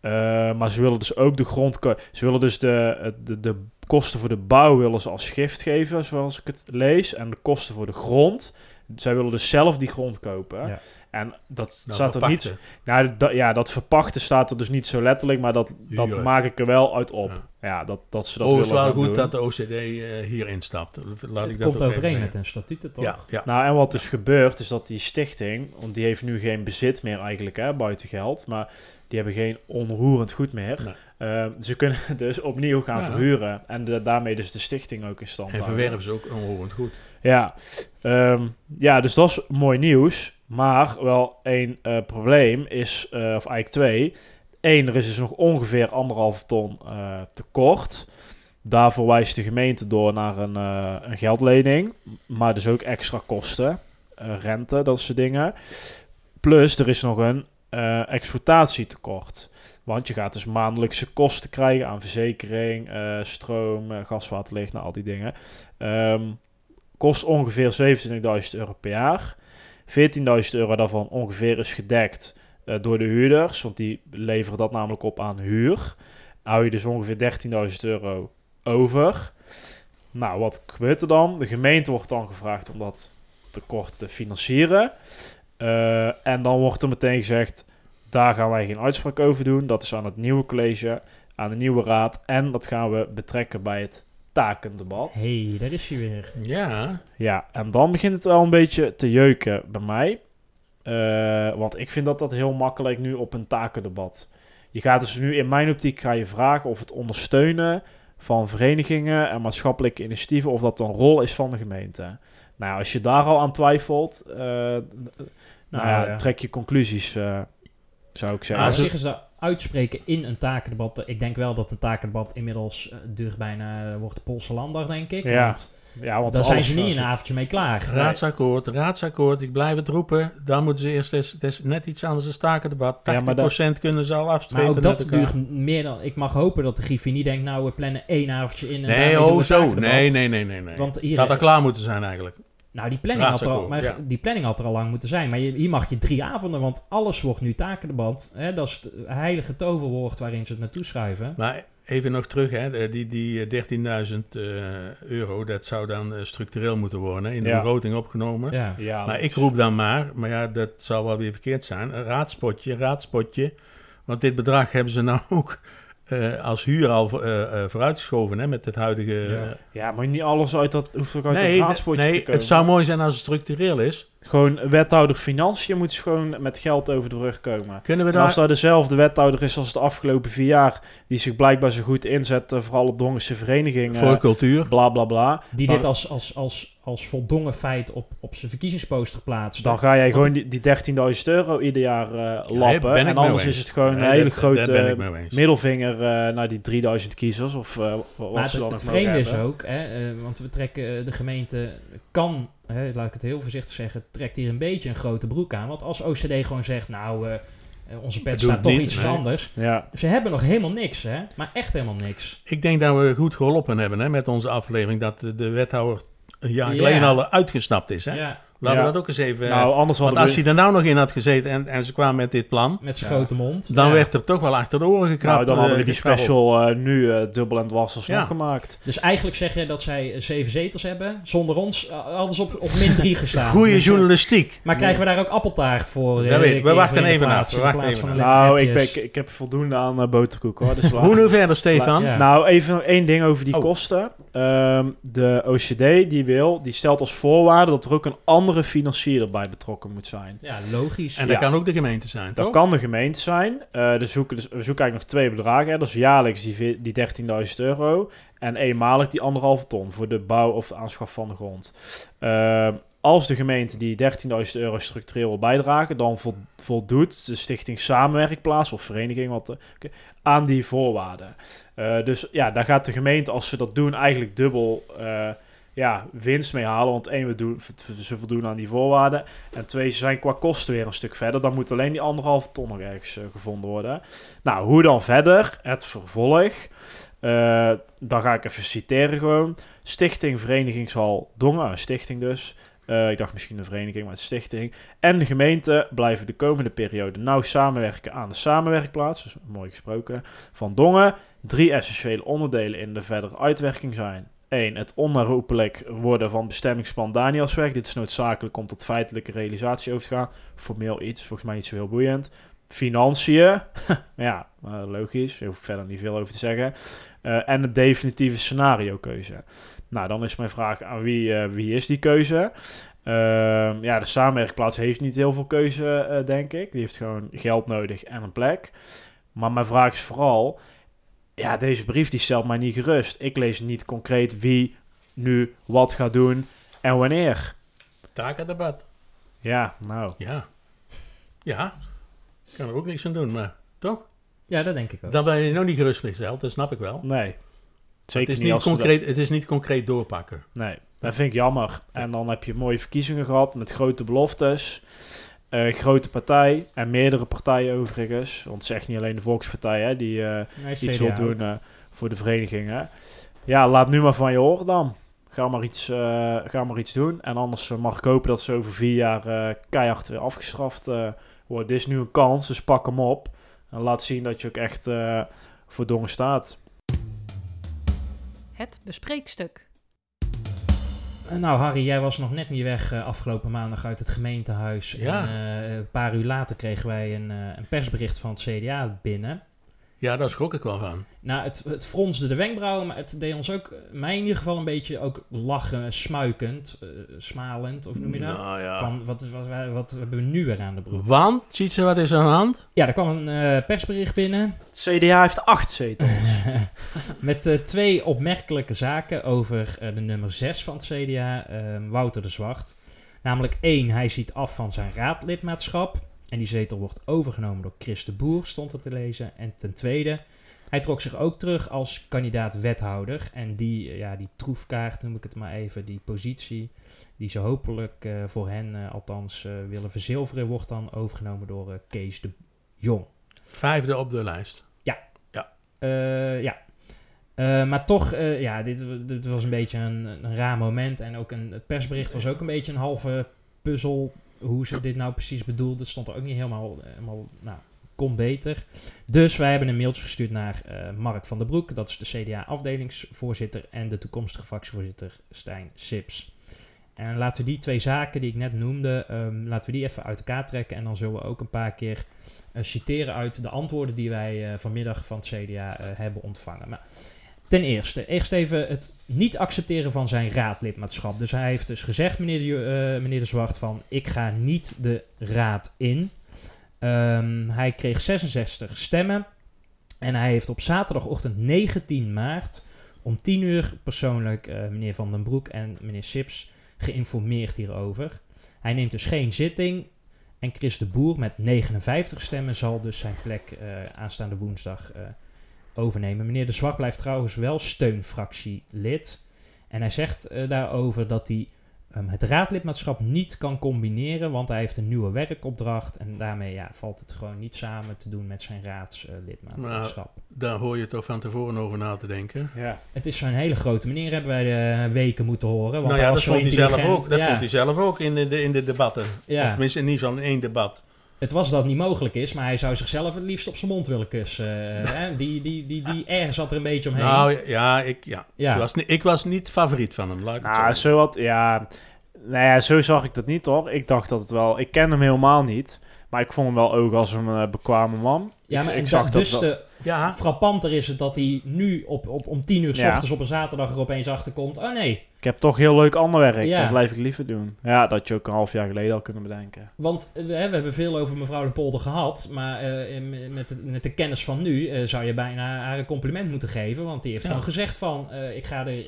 Eh, maar ze willen dus ook de grond... Ze willen dus de, de, de kosten voor de bouw willen ze als gift geven, zoals ik het lees. En de kosten voor de grond... Zij willen dus zelf die grond kopen. Ja. En dat Nou, staat er niet... Nou, dat, ja, dat verpachten staat er dus niet zo letterlijk, maar dat, dat maak ik er wel uit op. Ja. Ja, dat, dat ze dat Oh, het is willen wel goed doen. dat de OCD eh, hierin stapt. Laat het ik dat komt even overeen met hun statuten, toch? Ja, ja. Nou, en wat dus gebeurt, is dat die stichting, want die heeft nu geen bezit meer eigenlijk, hè, buiten geld, maar die hebben geen onroerend goed meer. Nee. Eh, ze kunnen dus opnieuw gaan Ja. verhuren en de, daarmee dus de stichting ook in stand En houden. verwerven ze ook onroerend goed. Ja, Ehm, ja, dus dat is mooi nieuws. Maar wel één eh, probleem is, eh, of eigenlijk twee. Eén, er is dus nog ongeveer anderhalf ton eh, tekort. Daarvoor wijst de gemeente door naar een, een geldlening. Maar dus ook extra kosten. rente, dat soort dingen. Plus, er is nog een exploitatietekort. Want je gaat dus maandelijkse kosten krijgen aan verzekering, stroom, eh, gaswaterlicht, nou al die dingen. Ehm, kost ongeveer 27.000 euro per jaar. 14.000 euro daarvan ongeveer is gedekt eh, door de huurders, want die leveren dat namelijk op aan huur. Hou je dus ongeveer 13.000 euro over. Nou, wat gebeurt er dan? De gemeente wordt dan gevraagd om dat tekort te financieren. Eh, en dan wordt er meteen gezegd, daar gaan wij geen uitspraak over doen. Dat is aan het nieuwe college, aan de nieuwe raad. En dat gaan we betrekken bij het takendebat. hey, daar is hij weer. Ja, Ja, en dan begint het wel een beetje te jeuken bij mij. Eh, want ik vind dat dat heel makkelijk nu op een takendebat. Je gaat dus nu in mijn optiek ga je vragen of het ondersteunen van verenigingen en maatschappelijke initiatieven, of dat een rol is van de gemeente. Nou, als je daar al aan twijfelt, eh, nou, ja, ja. trek je conclusies, eh, zou ik zeggen. op zich is dat uitspreken in een takendebat. Ik denk wel dat een takendebat inmiddels eh, duurt bijna, wordt de Poolse landdag, denk ik. Ja, Want ja, want daar zijn ze niet in een avondje mee klaar. raadsakkoord, raadsakkoord. Ik blijf het roepen. Dan moeten ze eerst, het is net iets anders dan stakendebat. 80% Ja, maar dat- kunnen ze al afspreken Maar ook dat duurt meer dan... Ik mag hopen dat de Griffie niet denkt... nou, we plannen één avondje in en Nee, daarmee doen we oh zo. takendebat. Nee, nee, nee, nee. nee. Want hier, dat had al klaar moeten zijn eigenlijk. Nou, die planning, had er al, maar die planning had er al lang moeten zijn. Maar je, hier mag je drie avonden, want alles wordt nu takendebat. Hè? Dat is het heilige toverwoord waarin ze het naartoe schuiven. Maar even nog terug, hè. de- Die, die eh, 13.000 eh, euro, dat zou dan eh, structureel moeten worden. In de Ja. begroting opgenomen. Ja. Ja, Maar ik roep dan maar, maar ja, dat zou wel weer verkeerd zijn. Een raadspotje, raadspotje. Want dit bedrag hebben ze nou ook eh, als huur al eh, eh, vooruitgeschoven hè, met het huidige... Ja. Ja, maar niet alles uit dat hoeft ook uit nee, het d- raadspotje te nee komen. het zou mooi zijn als het structureel is. Gewoon wethouder financiën moet gewoon met geld over de brug komen. Kunnen we En als daar... daar dezelfde wethouder is als de afgelopen vier jaar, die zich blijkbaar zo goed inzet, vooral op Dongense verenigingen, Voor cultuur. bla bla bla, Die Maar- dit als, als, als, als voldongen feit op, op zijn verkiezingsposter plaatst. dan ga jij Want- gewoon die, die 13.000 euro ieder jaar eh, lappen. en anders is het gewoon een hele dat- grote middelvinger eh, naar die 3000 kiezers. Of wat Maar ze het, dan het mogen vreemde is ook, hè, eh, want we trekken de gemeente kan, hè, laat ik het heel voorzichtig zeggen, trekt hier een beetje een grote broek aan. Want als OCD gewoon zegt, nou, onze pet staat het toch niet, iets nee. anders. Ja, Ze hebben nog helemaal niks, hè? Maar echt helemaal niks. Ik denk dat we goed geholpen hebben hè, met onze aflevering. Dat de wethouder een jaar Ja. geleden al uitgesnapt is. Hè? Ja, Laten Ja. we dat ook eens even... nou, anders want als we... hij er nou nog in had gezeten en, en ze kwamen met dit plan, Met zijn Ja. grote mond. dan Ja. werd er toch wel achter de oren gekrapt. Nou, dan hadden we eh, die gekrabbeld. special eh, nu eh, dubbel en dwars alsnog Ja. gemaakt. Dus eigenlijk zeg je dat zij eh, zeven zetels hebben. Zonder ons eh, hadden ze op, op min drie gestaan. Goeie Dus, eh, journalistiek. Maar krijgen we daar ook appeltaart voor? eh, Dat weet We wachten even plaats, We wachten even Nou, ik, ben, ik, ik heb voldoende aan eh, boterkoek hoor. Dus Hoe nu verder, Stefan? Nou, even één ding over die Oh. kosten. Ehm, de OCD die wil, die stelt als voorwaarde dat er ook een andere financier bij betrokken moet zijn. Ja, logisch. En dat Ja. kan ook de gemeente zijn, Dat toch? kan de gemeente zijn. Eh, dus zoeken, dus we zoeken eigenlijk nog twee bedragen. Hè. Dat is jaarlijks die, die 13.000 euro. En eenmalig die anderhalve ton voor de bouw of de aanschaf van de grond. Ehm, als de gemeente die 13.000 euro structureel wil bijdragen, dan vol- voldoet de stichting Samenwerkplaats of vereniging wat, aan die voorwaarden. Eh, dus ja, daar gaat de gemeente, als ze dat doen, eigenlijk dubbel eh, ja, winst mee halen. Want één, we doen, ze voldoen aan die voorwaarden. En twee, ze zijn qua kosten weer een stuk verder. Dan moet alleen die anderhalve ton ergens eh, gevonden worden. Nou, hoe dan verder? Het vervolg. Dan ga ik even citeren gewoon. Stichting Verenigingshal Dongen, een stichting dus. Eh, ik dacht misschien een vereniging, maar een stichting. En de gemeente blijven de komende periode nauw samenwerken aan de samenwerkplaats. Dus mooi gesproken. Van Dongen. Drie essentiële onderdelen in de verdere uitwerking zijn. 1. Het onherroepelijk worden van bestemmingsplan Danielsweg. Dit is noodzakelijk om tot feitelijke realisatie over te gaan. Formeel iets, volgens mij niet zo heel boeiend. Financiën. ja, eh, logisch. Ik verder niet veel over te zeggen. Eh, en de definitieve scenario-keuze. Nou, dan is mijn vraag aan wie, eh, wie is die keuze? Ehm, ja, de samenwerkplaats heeft niet heel veel keuze, eh, denk ik. Die heeft gewoon geld nodig en een plek. Maar mijn vraag is vooral... Ja, deze brief die stelt mij niet gerust. Ik lees niet concreet wie nu wat gaat doen en wanneer. Takendebat. Ja, nou... Ja. Ja. Ik kan er ook niks aan doen, maar toch? Ja, dat denk ik ook. Dan ben je nog niet gerustgesteld, dat snap ik wel. Nee. Zeker Het is, niet dat- concreet, het is niet concreet doorpakken. Nee, dat vind ik jammer. En dan heb je mooie verkiezingen gehad met grote beloftes. Eh, grote partij en meerdere partijen overigens. Want het is echt niet alleen de Volkspartij hè, die eh, Nee, iets wil doen eh, voor de verenigingen. Ja, laat nu maar van je horen dan. Ga maar iets, eh, ga maar iets doen. En anders mag ik hopen dat ze over vier jaar eh, keihard weer afgestraft eh, worden. Dit is nu een kans, dus pak hem op. En laat zien dat je ook echt eh, voor Dongen staat. Het bespreekstuk. Eh, Nou, Harry, jij was nog net niet weg eh, afgelopen maandag uit het gemeentehuis. Ja. En eh, een paar uur later kregen wij een, eh, een persbericht van het CDA binnen. Ja, daar schrok ik wel van. Nou, het, het fronsde de wenkbrauwen, maar het deed ons ook, mij in ieder geval een beetje ook lachen, smuikend, eh, smalend, of noem je dat? Nou ja. Van, wat, wat, wat, wat hebben we nu weer aan de broek? Want, ziet ze wat is aan de hand? Ja, er kwam een eh, persbericht binnen Het CDA heeft acht zetels. met eh, twee opmerkelijke zaken over eh, de nummer 6 van het CDA, Wouter de Zwart. Namelijk één, hij ziet af van zijn raadlidmaatschap. En die zetel wordt overgenomen door Chris de Boer, stond er te lezen. En ten tweede, hij trok zich ook terug als kandidaat wethouder. En die, eh, ja, die troefkaart, noem ik het maar even, die positie, die ze hopelijk eh, voor hen eh, althans willen verzilveren, wordt dan overgenomen door Kees de Jong. Vijfde op de lijst. Eh, ja. Eh, maar toch, ja, dit, dit was een beetje een, een raar moment. En ook een, het persbericht was ook een beetje een halve puzzel. Hoe ze dit nou precies bedoelden. Stond er ook niet helemaal, helemaal nou, kon beter. Dus wij hebben een mailtje gestuurd naar eh, Mark van der Broek. Dat is de CDA-afdelingsvoorzitter. En de toekomstige fractievoorzitter Stijn Sips. En laten we die twee zaken die ik net noemde, ehm, laten we die even uit elkaar trekken. En dan zullen we ook een paar keer eh, citeren uit de antwoorden die wij eh, vanmiddag van het CDA hebben ontvangen. Maar ten eerste, eerst even het niet accepteren van zijn raadlidmaatschap. Dus hij heeft dus gezegd, meneer de, eh, meneer de Zwart, van ik ga niet de raad in. Ehm, hij kreeg 66 stemmen en hij heeft op zaterdagochtend 19 maart om 10 uur persoonlijk eh, meneer Van den Broek en meneer Sips geïnformeerd hierover. Hij neemt dus geen zitting. En Chris de Boer met 59 stemmen zal dus zijn plek eh, aanstaande woensdag overnemen. Meneer De Zwart blijft trouwens wel steunfractielid. En hij zegt eh, daarover dat hij ehm, het raadlidmaatschap niet kan combineren, want hij heeft een nieuwe werkopdracht. En daarmee ja, valt het gewoon niet samen te doen met zijn raadslidmaatschap. Daar hoor je toch van tevoren over na te denken. Ja. Het is zo'n hele grote meneer, hebben wij de weken moeten horen. Want nou ja, dat vond hij zelf ook. Dat Ja, vond hij zelf ook in de, in de debatten. ja. Of tenminste, niet zo'n één debat. Het was dat niet mogelijk is, maar hij zou zichzelf het liefst op zijn mond willen kussen. eh, hè? Die, die, die, die ergens zat er een beetje omheen. Nou ja, ik, ja. Ja. Ik, was, ik was niet favoriet van hem, laat ik Nou, zo zo wat, ja. Nou ja, zo zag ik dat niet hoor. Ik dacht dat het wel. Ik ken hem helemaal niet. Maar ik vond hem wel ook als een eh, bekwame man. ja, maar ik zag dat dus de Ja. frappanter is het dat hij nu op, op, om tien uur s Ja. ochtends op een zaterdag er opeens achter komt. Oh nee, Ik heb toch heel leuk ander werk. Ja. Dat blijf ik liever doen. Ja, dat je ook een half jaar geleden al kunnen bedenken. want eh, we, we hebben veel over mevrouw de Polder gehad. Maar eh, met, de, met de kennis van nu eh, zou je bijna haar een compliment moeten geven. Want die heeft Ja. gewoon gezegd van, eh, ik, ga er,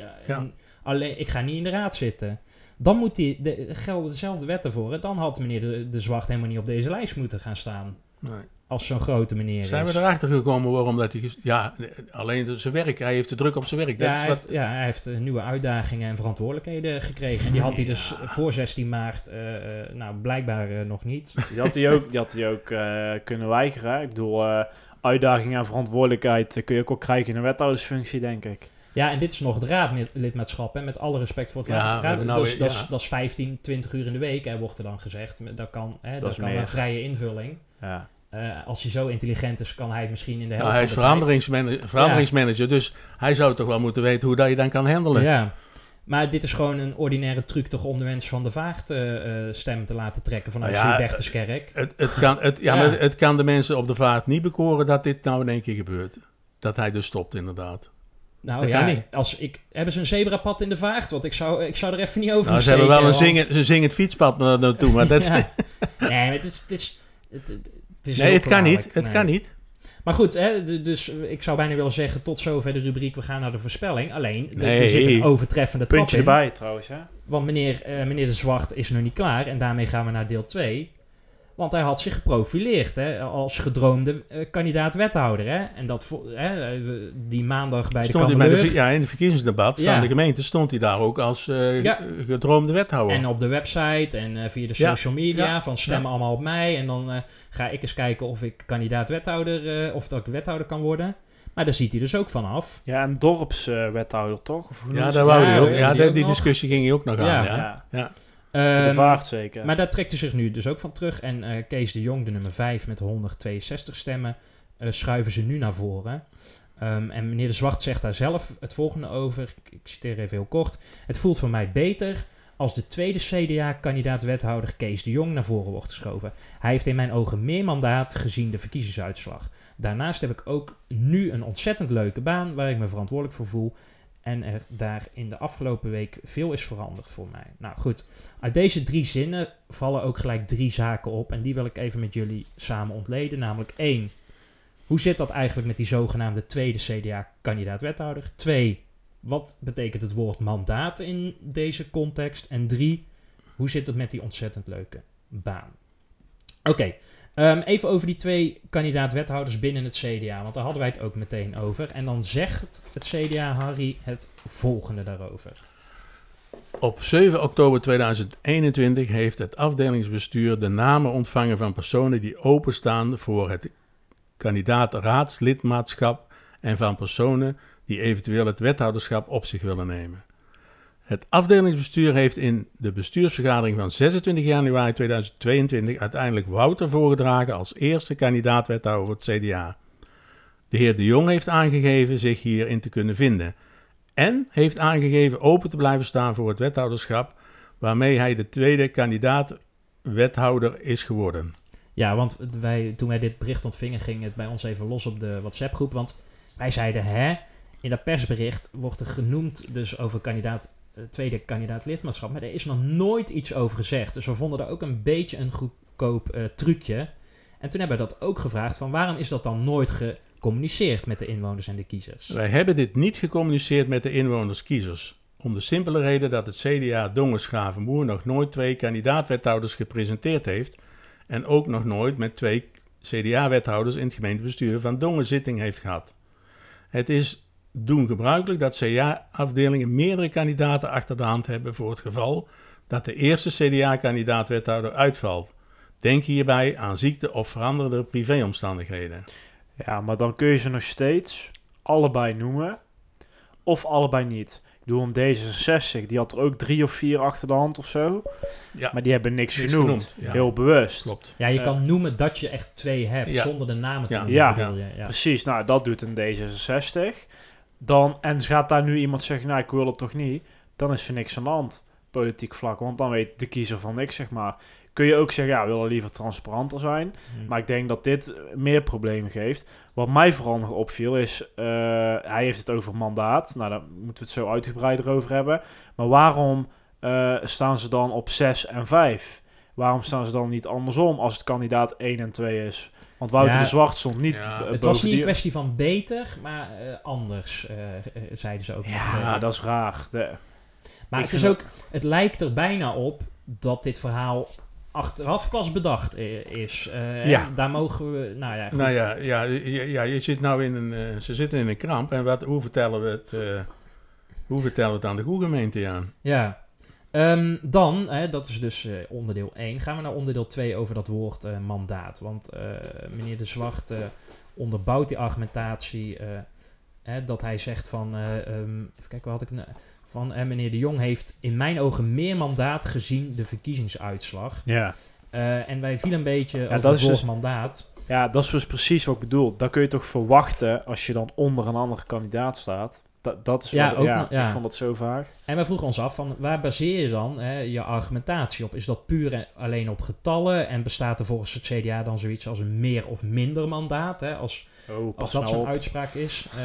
alleen, ik ga niet in de raad zitten. Dan moet die, de, gelden dezelfde wetten voor. hè. Dan had meneer de, de Zwart helemaal niet op deze lijst moeten gaan staan. Nee. Als zo'n grote meneer Zijn is. we erachter gekomen waarom dat hij... Ja, alleen zijn werk. Hij heeft de druk op zijn werk. Dat Ja is hij, wat- heeft, ja, hij heeft eh, nieuwe uitdagingen en verantwoordelijkheden gekregen. En die had hij dus voor 16 maart, eh, eh, nou blijkbaar nog niet. Die had hij ook, die had hij ook eh, kunnen weigeren. Ik bedoel, eh, uitdaging en verantwoordelijkheid kun je ook wel krijgen in een wethoudersfunctie, denk ik. Ja, en dit is nog het raadlidmaatschap. En met alle respect voor het Ja, raad. nou dat, is, weer- dat, is, ja. dat is 15, 20 uur in de week, hè, wordt er dan gezegd. Dat kan, hè, dat kan meer. een vrije invulling. Ja. Eh, als hij zo intelligent is, kan hij het misschien in de helft Nou, hij is veranderingsmanager, veranderingsmanager, dus hij zou toch wel moeten weten hoe dat je dan kan handelen. Ja. Maar dit is gewoon een ordinaire truc toch om de mensen van de vaart eh, eh, stem te laten trekken vanuit Nou ja. Het, het, kan, het, ja, Ja. Maar het kan de mensen op de vaart niet bekoren dat dit nou in één keer gebeurt. Dat hij dus stopt, inderdaad. Nou Dat ja, als ik, hebben ze een zebrapad in de vaart? Want ik zou, ik zou er even niet over Nou, ze hebben wel een steken, want- zingen, ze zingend fietspad na- naartoe, maar dat... Ja. Nee, het is... Het is het, het- het is nee, het kan niet. Het Nee. kan niet. Maar goed, hè, dus ik zou bijna willen zeggen... tot zover de rubriek, we gaan naar de voorspelling. Alleen, Nee. er zit een overtreffende trap Puntje in. erbij trouwens, hè? Want meneer, eh, meneer De Zwart is nog niet klaar. En daarmee gaan we naar deel 2. Want hij had zich geprofileerd hè, als gedroomde eh, kandidaat-wethouder. Hè? En dat hè, eh, die maandag bij de Stond hij bij de, ja, in het verkiezingsdebat Ja. van de gemeente stond hij daar ook als eh, Ja. gedroomde wethouder. En op de website en eh, via de Ja. social media Ja. van stem Ja. allemaal op mij. En dan eh, ga ik eens kijken of ik kandidaat-wethouder, eh, of dat ik wethouder kan worden. Maar daar ziet hij dus ook vanaf. Ja, een dorpswethouder, toch? Of ja, daar wou hij ook. Ja, die de- ook die nog? discussie ging hij ook nog Ja. aan. Ja. Ja. Voor de Ehm, vaart zeker. Maar daar trekt hij zich nu dus ook van terug. En eh, Kees de Jong, de nummer 5 met 162 stemmen, eh, schuiven ze nu naar voren. Ehm, en meneer De Zwart zegt daar zelf het volgende over. Ik, ik citeer even heel kort. Het voelt voor mij beter als de tweede CDA-kandidaat-wethouder Kees de Jong naar voren wordt geschoven. Hij heeft in mijn ogen meer mandaat gezien de verkiezingsuitslag. Daarnaast heb ik ook nu een ontzettend leuke baan waar ik me verantwoordelijk voor voel. En er daar in de afgelopen week veel is veranderd voor mij. Nou goed, uit deze drie zinnen vallen ook gelijk drie zaken op. En die wil ik even met jullie samen ontleden. Namelijk één, hoe zit dat eigenlijk met die zogenaamde tweede CDA-kandidaat-wethouder? Twee, wat betekent het woord mandaat in deze context? En drie, hoe zit het met die ontzettend leuke baan? Oké, ehm, even over die twee kandidaat-wethouders binnen het CDA. Want daar hadden wij het ook meteen over. En dan zegt het CDA, Harry, het volgende daarover. Op 7 oktober 2021 heeft het afdelingsbestuur de namen ontvangen van personen die openstaan voor het kandidaat raadslidmaatschap en van personen die eventueel het wethouderschap op zich willen nemen. Het afdelingsbestuur heeft in de bestuursvergadering van 26 januari 2022 uiteindelijk Wouter voorgedragen als eerste kandidaat-wethouder voor het CDA. De heer De Jong heeft aangegeven zich hierin te kunnen vinden en heeft aangegeven open te blijven staan voor het wethouderschap, waarmee hij de tweede kandidaat-wethouder is geworden. Ja, want wij, toen wij dit bericht ontvingen, ging het bij ons even los op de WhatsApp-groep. Want wij zeiden, hè, in dat persbericht wordt er genoemd dus over kandidaat, tweede kandidaat lidmaatschap. Maar er is nog nooit iets over gezegd. Dus we vonden dat ook een beetje een goedkoop eh, trucje. En toen hebben we dat ook gevraagd van waarom is dat dan nooit gecommuniceerd met de inwoners en de kiezers? Wij hebben dit niet gecommuniceerd met de inwoners-kiezers. Om de simpele reden dat het CDA Dongen-Schavenboer nog nooit twee kandidaat-wethouders gepresenteerd heeft. En ook nog nooit met twee CDA-wethouders in het gemeentebestuur van Dongen zitting heeft gehad. Het is doen gebruikelijk dat CDA-afdelingen meerdere kandidaten achter de hand hebben voor het geval dat de eerste CDA-kandidaat-wethouder uitvalt. Denk hierbij aan ziekte of veranderde privéomstandigheden. Ja, maar dan kun je ze nog steeds allebei noemen. Of allebei niet. Ik bedoel, een D66, die had er ook drie of vier achter de hand of zo. Ja, Maar die hebben niks, Niks genoemd. genoemd, ja. Heel bewust. klopt. Ja, je Eh. kan noemen dat je echt twee hebt, Ja. zonder de namen te Ja. noemen. Ja. Precies, nou dat doet een D66. Dan, en gaat daar nu iemand zeggen, nou ik wil het toch niet. Dan is er niks aan de hand, politiek vlak. Want dan weet de kiezer van niks, zeg maar. Kun je ook zeggen, ja, we willen liever transparanter zijn. Hm. Maar ik denk dat dit meer problemen geeft. Wat mij vooral nog opviel is, eh, hij heeft het over mandaat. Nou, daar moeten we het zo uitgebreider over hebben. Maar waarom eh, staan ze dan op 6 en 5? Waarom staan ze dan niet andersom als het kandidaat 1 en 2 is? Want Wouter Ja, de Zwart stond niet ja, Het was niet een kwestie van beter, maar eh, anders, eh, eh, zeiden ze ook nog. Ja, eh. dat is raar. De, maar ik het, is ook, het lijkt er bijna op dat dit verhaal achteraf pas bedacht is. Eh, Ja. Daar mogen we, nou ja, goed. Nou ja, ja, ja, ja, je zit nou in een, ze zitten in een kramp. En wat, hoe, vertellen we het, eh, hoe vertellen we het aan de goede gemeente aan? Ja. Ehm, dan, hè, dat is dus eh, onderdeel 1, gaan we naar onderdeel 2 over dat woord eh, mandaat. Want eh, meneer De Zwart onderbouwt die argumentatie hè, dat hij zegt van, ehm, even kijken, wat had ik nou- van meneer De Jong heeft in mijn ogen meer mandaat gezien de verkiezingsuitslag. ja. En wij vielen een beetje over dat het is dus- mandaat. ja, dat is dus precies wat ik bedoel. Dat kun je toch verwachten als je dan onder een andere kandidaat staat. Dat, dat is Ja, wat, ook ja, nog- ja. ik vond dat zo vaag. En wij vroegen ons af van waar baseer je dan hè, je argumentatie op? Is dat puur en alleen op getallen en bestaat er volgens het CDA dan zoiets als een meer of minder mandaat? Hè, als, Oh, als dat nou zo'n op. uitspraak is. Eh,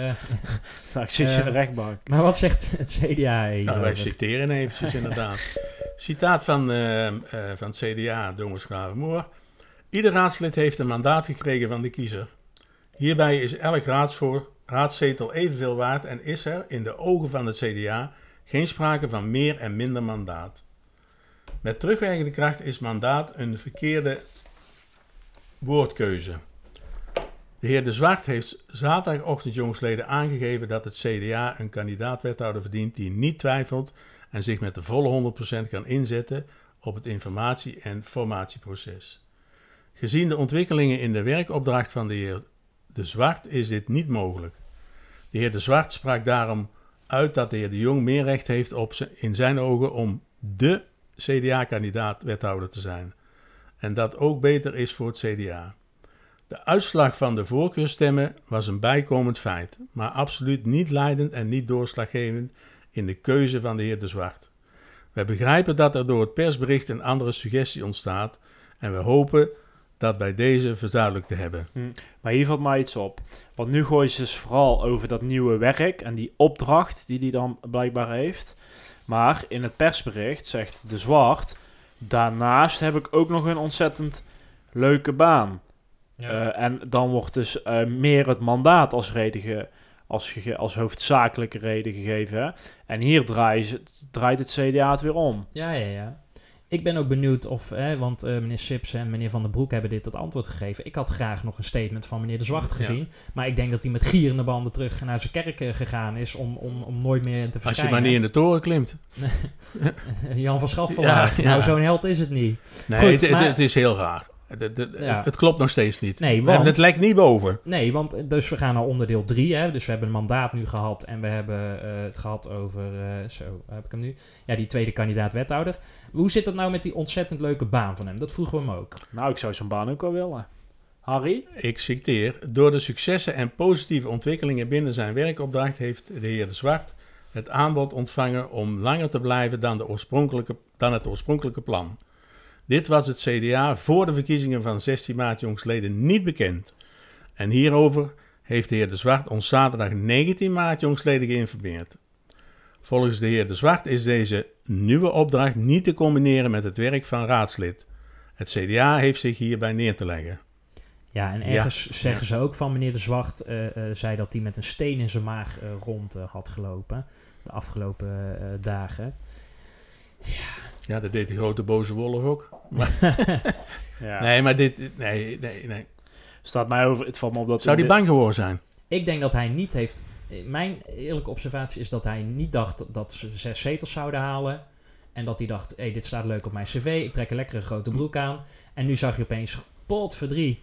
Nou, ik zit je in de Eh, rechtbank. maar wat zegt het CDA Nou, wij citeren eventjes inderdaad. Citaat van, eh, eh, van het CDA, Dongens Gravenmoor. Ieder raadslid heeft een mandaat gekregen van de kiezer. Hierbij is elk raadsvoor, raadszetel evenveel waard en is er in de ogen van het CDA geen sprake van meer en minder mandaat. Met terugwerkende kracht is mandaat een verkeerde woordkeuze. De heer De Zwart heeft zaterdagochtend jongsleden aangegeven dat het CDA een kandidaat-wethouder verdient die niet twijfelt en zich met de volle 100% kan inzetten op het informatie- en formatieproces. Gezien de ontwikkelingen in de werkopdracht van de heer De Zwart is dit niet mogelijk. De heer De Zwart sprak daarom uit dat de heer De Jong meer recht heeft op in zijn ogen om de CDA-kandidaat-wethouder te zijn. En dat ook beter is voor het CDA. De uitslag van de voorkeurstemmen was een bijkomend feit, maar absoluut niet leidend en niet doorslaggevend in de keuze van de heer De Zwart. Wij begrijpen dat er door het persbericht een andere suggestie ontstaat en we hopen dat bij deze verduidelijkt te hebben. Maar hier valt mij iets op. Want nu gooien ze dus vooral over dat nieuwe werk en die opdracht die hij dan blijkbaar heeft. Maar in het persbericht zegt De Zwart... Daarnaast heb ik ook nog een ontzettend leuke baan. Ja. Eh, en dan wordt dus eh, meer het mandaat als, reden ge- als, als hoofdzakelijke reden gegeven. Hè? En hier draait, het- draait het CDA het weer om. ja, ja, ja. Ik ben ook benieuwd of, hè, want eh, meneer Sips en meneer Van der Broek hebben dit het antwoord gegeven. Ik had graag nog een statement van meneer De Zwart Ja. gezien. Maar ik denk dat hij met gierende banden terug naar zijn kerk eh, gegaan is om, om, om nooit meer te Als je verschijnen. maar niet in de toren klimt. Jan van Schaffelaar. Ja, ja. Nou, zo'n held is het niet. Nee, Goed, het, het- maar- het is heel raar. Het, het- het- Ja. het klopt nog steeds niet. Nee, We hebben want- het lijkt niet boven. Nee, want eh, dus we gaan naar onderdeel 3. Hè? Dus we hebben een mandaat nu gehad en we hebben eh, het gehad over, eh, zo, heb ik hem nu? Ja, die tweede kandidaat wethouder. Hoe zit het nou met die ontzettend leuke baan van hem? Dat vroegen we hem ook. Nou, ik zou zo'n baan ook wel willen. Harry? Ik citeer. Door de successen en positieve ontwikkelingen binnen zijn werkopdracht heeft de heer De Zwart het aanbod ontvangen om langer te blijven dan, de oorspronkelijke, dan het oorspronkelijke plan. Dit was het CDA voor de verkiezingen van 16 maart jongsleden niet bekend. En hierover heeft de heer De Zwart ons zaterdag 19 maart jongsleden geïnformeerd. Volgens de heer De Zwart is deze nieuwe opdracht niet te combineren met het werk van raadslid. Het CDA heeft zich hierbij neer te leggen. Ja, en ergens zeggen ze ook van meneer De Zwart, eh, eh, zei dat hij met een steen in zijn maag eh, rond had gelopen. De afgelopen dagen. Ja, dat deed die grote boze wolf ook. Ja. Nee, maar dit... Nee, nee, nee. Staat mij over, het valt me op dat... Zou die de- bang geworden zijn? Ik denk dat hij niet heeft mijn eerlijke observatie is dat hij niet dacht dat ze zes zetels zouden halen. En dat hij dacht, hey, dit staat leuk op mijn cv. Ik trek een lekkere grote broek aan. En nu zag je opeens, pot voor drie.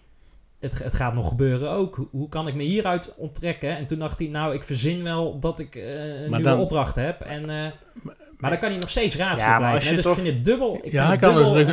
Het, het gaat nog gebeuren ook. Hoe, hoe kan ik me hieruit onttrekken? En toen dacht hij, nou, ik verzin wel dat ik eh, een Maar nieuwe dan- opdracht heb. En, eh, maar dan kan hij nog steeds raadsel Ja, blijven. je hè. Dus toch- ik vind het dubbel. Ik Ja, vind hij het kan dubbel dus een,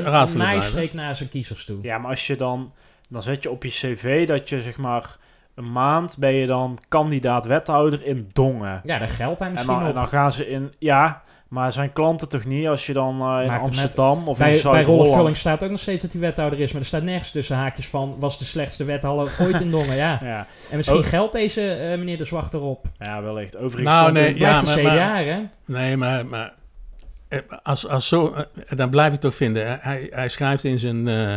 een naar zijn kiezers toe. Ja, maar als je dan... Dan zet je op je cv dat je zeg maar... Een maand ben je dan kandidaat wethouder in Dongen. Ja, daar geldt hij En misschien dan, en op. dan gaan ze in... Ja, maar zijn klanten toch niet als je dan eh, in Maakt Amsterdam of in Bij, bij Zuid-Holland... rollenvulling staat ook nog steeds dat hij wethouder is. Maar er staat nergens tussen haakjes van... was de slechtste wethouder ooit in Dongen. Ja. Ja, En misschien Oh. geldt deze eh, meneer de Zwacht erop. ja, wellicht. Overigens... Nou, nee, het- Het blijft Ja, maar- CDA, maar- hè? Nee, maar, maar eh, als, als zo, dan blijf ik toch vinden. Hij, hij schrijft in zijn, eh,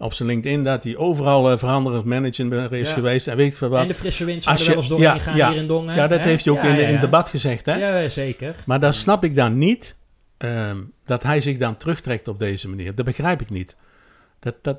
op zijn LinkedIn dat hij overal eh, veranderend manager is Ja. geweest. En weet wat. En de frisse wind zouden je- wel eens doorheen ja, gaan ja. hier in Dongen. ja, dat hè? heeft hij ook in, in het debat gezegd. Hè? Ja, zeker. Maar dan snap ik dan niet ehm, dat hij zich dan terugtrekt op deze manier. Dat begrijp ik niet. Dat, dat,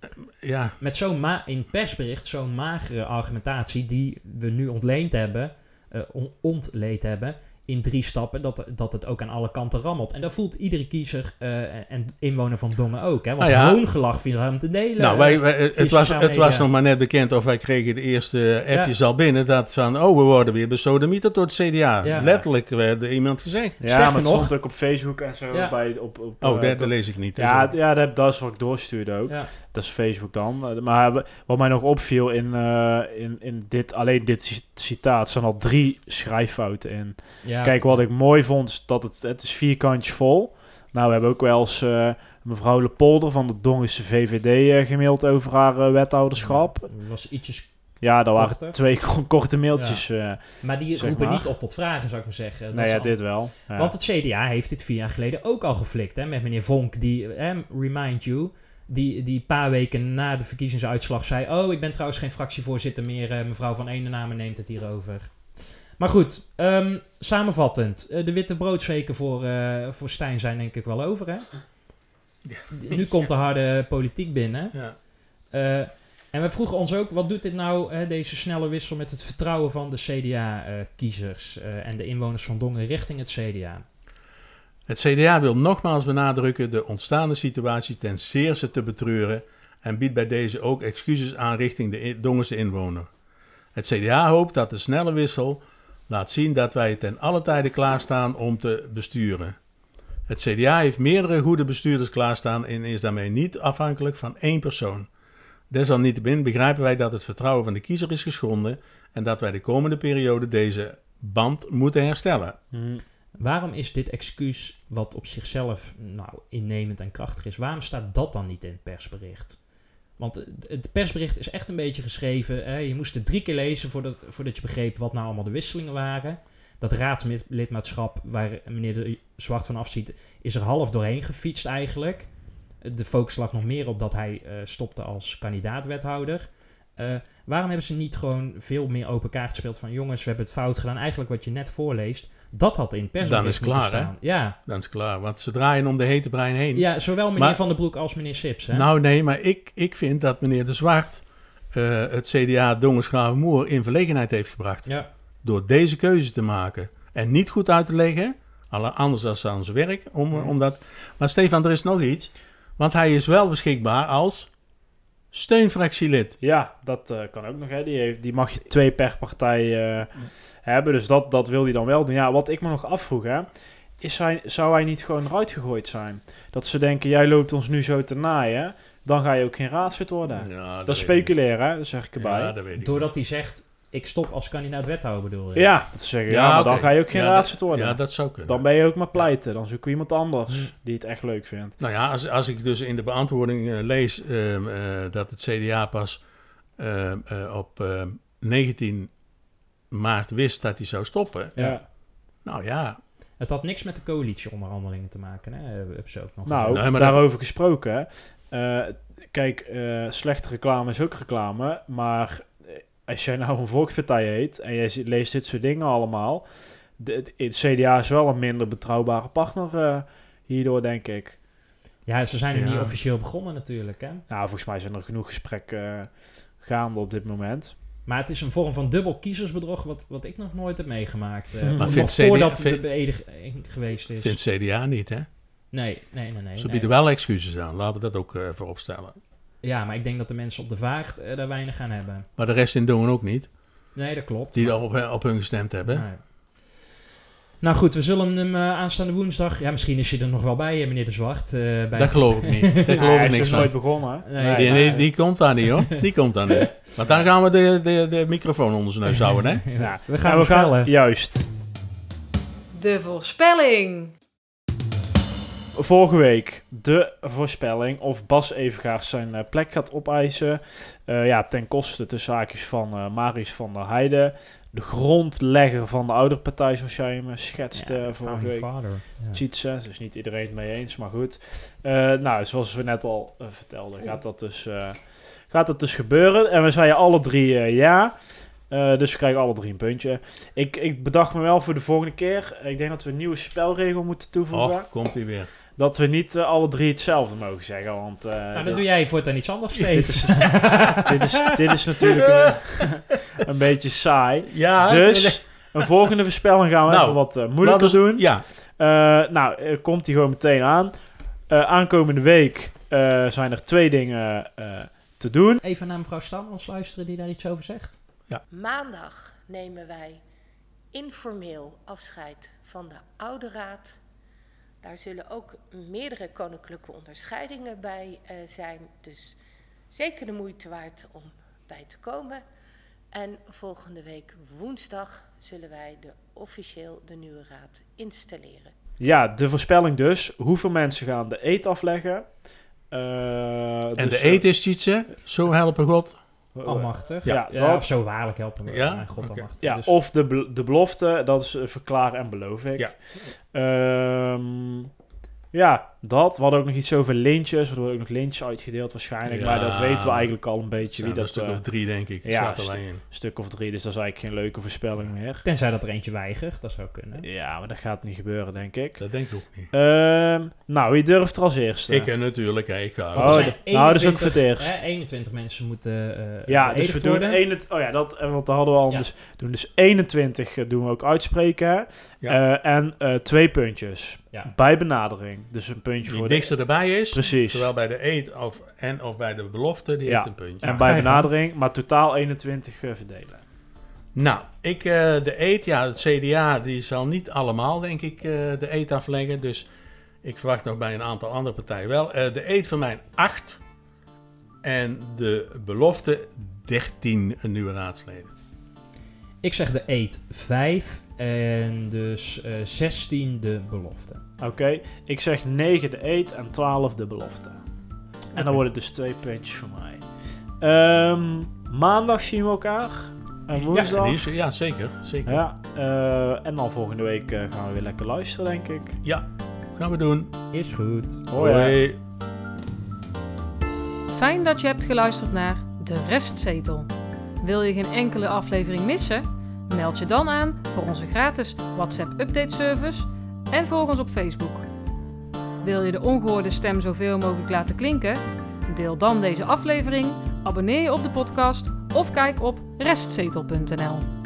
eh, ja, Met zo'n ma in persbericht, zo'n magere argumentatie die we nu ontleend hebben, eh, on- ontleed hebben, in drie stappen, dat, dat het ook aan alle kanten rammelt. En dat voelt iedere kiezer eh, en inwoner van Dongen ook. Hè? Want Nou ja. hoongelach viel hem te delen. nou, wij, wij- het, was, het was nog maar net bekend of wij kregen de eerste appjes al binnen. Dat van, oh, we worden weer besodemieterd door het CDA. Ja. Letterlijk werd er iemand gezegd. Ja, Sterker maar het nog- stond ook op Facebook en zo. Ja. Bij, op, op, Oh, eh, dat, lees ik niet. Ja, Dus, ja dat, dat is wat ik doorstuurde ook. Ja. Dat is Facebook dan. Eh, Maar wat mij nog opviel in, eh, in, in dit, alleen dit ci- citaat, staan al drie schrijffouten in. Ja. Kijk, wat ik mooi vond, is dat het, het is vierkantjes vol. Nou, we hebben ook wel eens eh, mevrouw Lepolder van de Dongense VVD eh, gemaild over haar eh, wethouderschap. Het was ietsjes... Ja, dat waren twee ko- korte mailtjes. eh Maar die roepen maar. niet op tot vragen, zou ik maar zeggen. Dat nee, ja, al- dit wel. Ja. Want het CDA heeft dit vier jaar geleden ook al geflikt. Hè, met meneer Vonk, die, eh, remind you, die, die een paar weken na de verkiezingsuitslag zei... Oh, ik ben trouwens geen fractievoorzitter meer. eh, mevrouw Van Eenennamen neemt het hier over. Maar goed, ehm, samenvattend. eh, de witte broodsweken voor, eh, voor Stijn zijn denk ik wel over, hè? Nu komt de harde politiek binnen. ja. Eh, en we vroegen ons ook, wat doet dit nou, hè, deze snelle wissel met het vertrouwen van de CDA-kiezers en de inwoners van Dongen richting het CDA? Het CDA wil nogmaals benadrukken de ontstaande situatie ten zeerste te betreuren en biedt bij deze ook excuses aan richting de Dongense inwoner. Het CDA hoopt dat de snelle wissel laat zien dat wij ten alle tijde klaarstaan om te besturen. Het CDA heeft meerdere goede bestuurders klaarstaan en is daarmee niet afhankelijk van één persoon. Desalniettemin begrijpen wij dat het vertrouwen van de kiezer is geschonden en dat wij de komende periode deze band moeten herstellen. Hm. Waarom is dit excuus, wat op zichzelf nou, innemend en krachtig is, waarom staat dat dan niet in het persbericht? Want het- persbericht is echt een beetje geschreven. Hè? Je moest het drie keer lezen voordat, voordat je begreep wat nou allemaal de wisselingen waren. Dat raadslidmaatschap waar meneer de Zwart van afziet, is er half doorheen gefietst eigenlijk. De focus lag nog meer op dat hij eh, stopte als kandidaat-wethouder. Eh, waarom hebben ze niet gewoon veel meer open kaart gespeeld van jongens, we hebben het fout gedaan. Eigenlijk wat je net voorleest, dat had in persbericht Dan is moeten klaar, hè? staan. Ja. Dan is het klaar, want ze draaien om de hete brein heen. ja, zowel meneer Maar- Van der Broek als meneer Sips. Hè? Nou nee, maar ik, ik vind dat meneer De Zwart eh, het CDA Dongersgravenmoer in verlegenheid heeft gebracht. ja. Door deze keuze te maken. En niet goed uit te leggen, anders dan aan zijn werk. Om, Mhm. omdat, maar Stefan, er is nog iets. Want hij is wel beschikbaar als steunfractielid. Ja, dat eh, kan ook nog. Hè. Die, heeft, die mag je twee per partij eh, hebben. Dus dat, dat wil hij dan wel doen. Ja, wat ik me nog afvroeg, hè, is hij, zou hij niet gewoon eruit gegooid zijn? Dat ze denken, jij loopt ons nu zo te naaien, dan ga je ook geen raadslid worden. Ja, dat is speculeren, hè, dat zeg ik erbij. Ja, Ja, dat weet ik. Doordat hij zegt, ik stop als kandidaat wethouder bedoel je? dat ze zeggen, ja, maar dan ga je ook geen Ja, raadslid dat- worden. Ja, dat zou kunnen. dan ben je ook maar pleiten. Dan zoeken we iemand anders Hm. die het echt leuk vindt. Nou ja, als, als ik dus in de beantwoording eh, lees ehm, eh, dat het CDA pas ehm, eh, op ehm, 19 maart wist dat hij zou stoppen. Ja. Ja. Nou ja, Het had niks met de coalitieonderhandelingen te maken, hè? hebben ze ook nog Nou. Nee, maar daarover gesproken. Eh, kijk, eh, slechte reclame is ook reclame. Maar als jij nou een volkspartij heet en jij leest dit soort dingen allemaal. de- het, het CDA is wel een minder betrouwbare partner eh, hierdoor, denk ik. Ja, ze zijn er Ja. niet officieel begonnen natuurlijk, hè? Nou, volgens mij zijn er genoeg gesprekken eh, gaande op dit moment. Maar het is een vorm van dubbel kiezersbedrog wat, wat ik nog nooit heb meegemaakt. eh, Maar nog voordat CDA de beëdiging geweest is. Vindt CDA niet, hè? Nee, nee, nee. nee, Ze nee. bieden wel excuses aan. Laten we dat ook eh voorop stellen. Ja, maar ik denk dat de mensen op de vaart eh, daar weinig aan hebben. Maar de rest in Dongen ook niet. Nee, dat klopt. Die maar- daar op, op hun gestemd hebben. Nee. Nou goed, we zullen hem eh, aanstaande woensdag... Ja, misschien is je er nog wel bij, eh, meneer De Zwart. eh, bij Dat geloof ik niet. Ja, geloof hij ik is niks dus nooit begonnen. Nee, Die, maar- die, die komt daar niet hoor. Die komt daar niet. Maar dan gaan we de, de, de microfoon onder zijn neus houden, hè? Ja. We gaan En we voorspellen. Juist. De voorspelling. Vorige week de voorspelling of Bas Evengaard zijn eh, plek gaat opeisen. Eh, ja, ten koste de zaakjes van eh Marius van der Heijden. De grondlegger van de ouderpartij, zoals jij hem schetste Ja, vorige week. father. Ja. Tjitse, dus niet iedereen het mee eens, maar goed. Nou, zoals we net al vertelden, gaat dat, dus, gaat dat dus gebeuren. En we zeiden alle drie ja. Dus we krijgen alle drie een puntje. Ik, ik bedacht me wel voor de volgende keer. Ik denk dat we een nieuwe spelregel moeten toevoegen. Och, komt hij weer. Dat we niet eh, alle drie hetzelfde mogen zeggen. Want eh, Nou, dan dit, doe jij voortaan iets anders, dit, is, dit, is, dit is natuurlijk een, een beetje saai. Ja, Dus een volgende voorspelling gaan we Nou, even wat eh, moeilijker doen. Ja, Eh, nou, komt die gewoon meteen aan. Eh, aankomende week eh, zijn er twee dingen eh, te doen. Even naar mevrouw Stamels luisteren die daar iets over zegt. Maandag nemen wij informeel afscheid van de Oude Raad. Daar zullen ook meerdere koninklijke onderscheidingen bij eh, zijn. Dus zeker de moeite waard om bij te komen. En volgende week woensdag zullen wij de, officieel de nieuwe raad installeren. Ja, de voorspelling dus. Hoeveel mensen gaan de eet afleggen? Eh, en dus, de eh, eet is Tjitse, zo helpen God. Almachtig. Ja, of zo waarlijk helpen we. Ja? Mijn god almachtig. Ja, Dus- of de, de belofte, dat is eh, verklaar en beloof ik. Ja. Ehm, ja, dat. We hadden ook nog iets over lintjes. Er worden ook nog lintjes uitgedeeld waarschijnlijk. maar dat weten we eigenlijk al een beetje. Wie er dat een stuk eh, of drie, denk ik. ja, Ja, stu- alleen in. stuk of drie, dus dat is eigenlijk geen leuke voorspelling meer. Tenzij dat er eentje weigert, dat zou kunnen. Ja, maar dat gaat niet gebeuren, denk ik. Dat denk ik ook niet. Ehm, nou, wie durft er als eerste? Ik natuurlijk, hè, ik ga. Oh, er nou, dat is ook voor het 21 eerst. hè, 21 mensen moeten eh ja, dus we doen worden. 21 oh ja, dat, eh, want daar hadden we al. Ja. Dus, doen dus 21 eh, doen we ook uitspreken. Eh, en eh, twee puntjes. Ja. Bij benadering. Dus een puntje Die voor dikste erbij is, Precies. zowel bij de eet of, en of bij de belofte, die Ja. heeft een puntje. En Ja, bij benadering, maar totaal 21 eh, verdelen. Nou, ik, eh, de eet, ja, het CDA, die zal niet allemaal, denk ik, eh, de eet afleggen. Dus ik verwacht nog bij een aantal andere partijen wel. Eh, de eet van mij 8 en de belofte 13 nieuwe raadsleden. Ik zeg de eet 5 en dus eh 16 de belofte. Oké, ik zeg 9 de eet en 12 de belofte. En dan worden het dus twee puntjes voor mij. Ehm, maandag zien we elkaar. En Ja, woensdag. is- ja, zeker. zeker. Ja, eh, en dan volgende week eh, gaan we weer lekker luisteren, denk ik. Gaan we doen. Is goed. Hoi. Hoi. Fijn dat je hebt geluisterd naar De Restzetel. Wil je geen enkele aflevering missen? Meld je dan aan voor onze gratis WhatsApp update service en volg ons op Facebook. Wil je de ongehoorde stem zoveel mogelijk laten klinken? Deel dan deze aflevering, abonneer je op de podcast of kijk op restzetel.nl.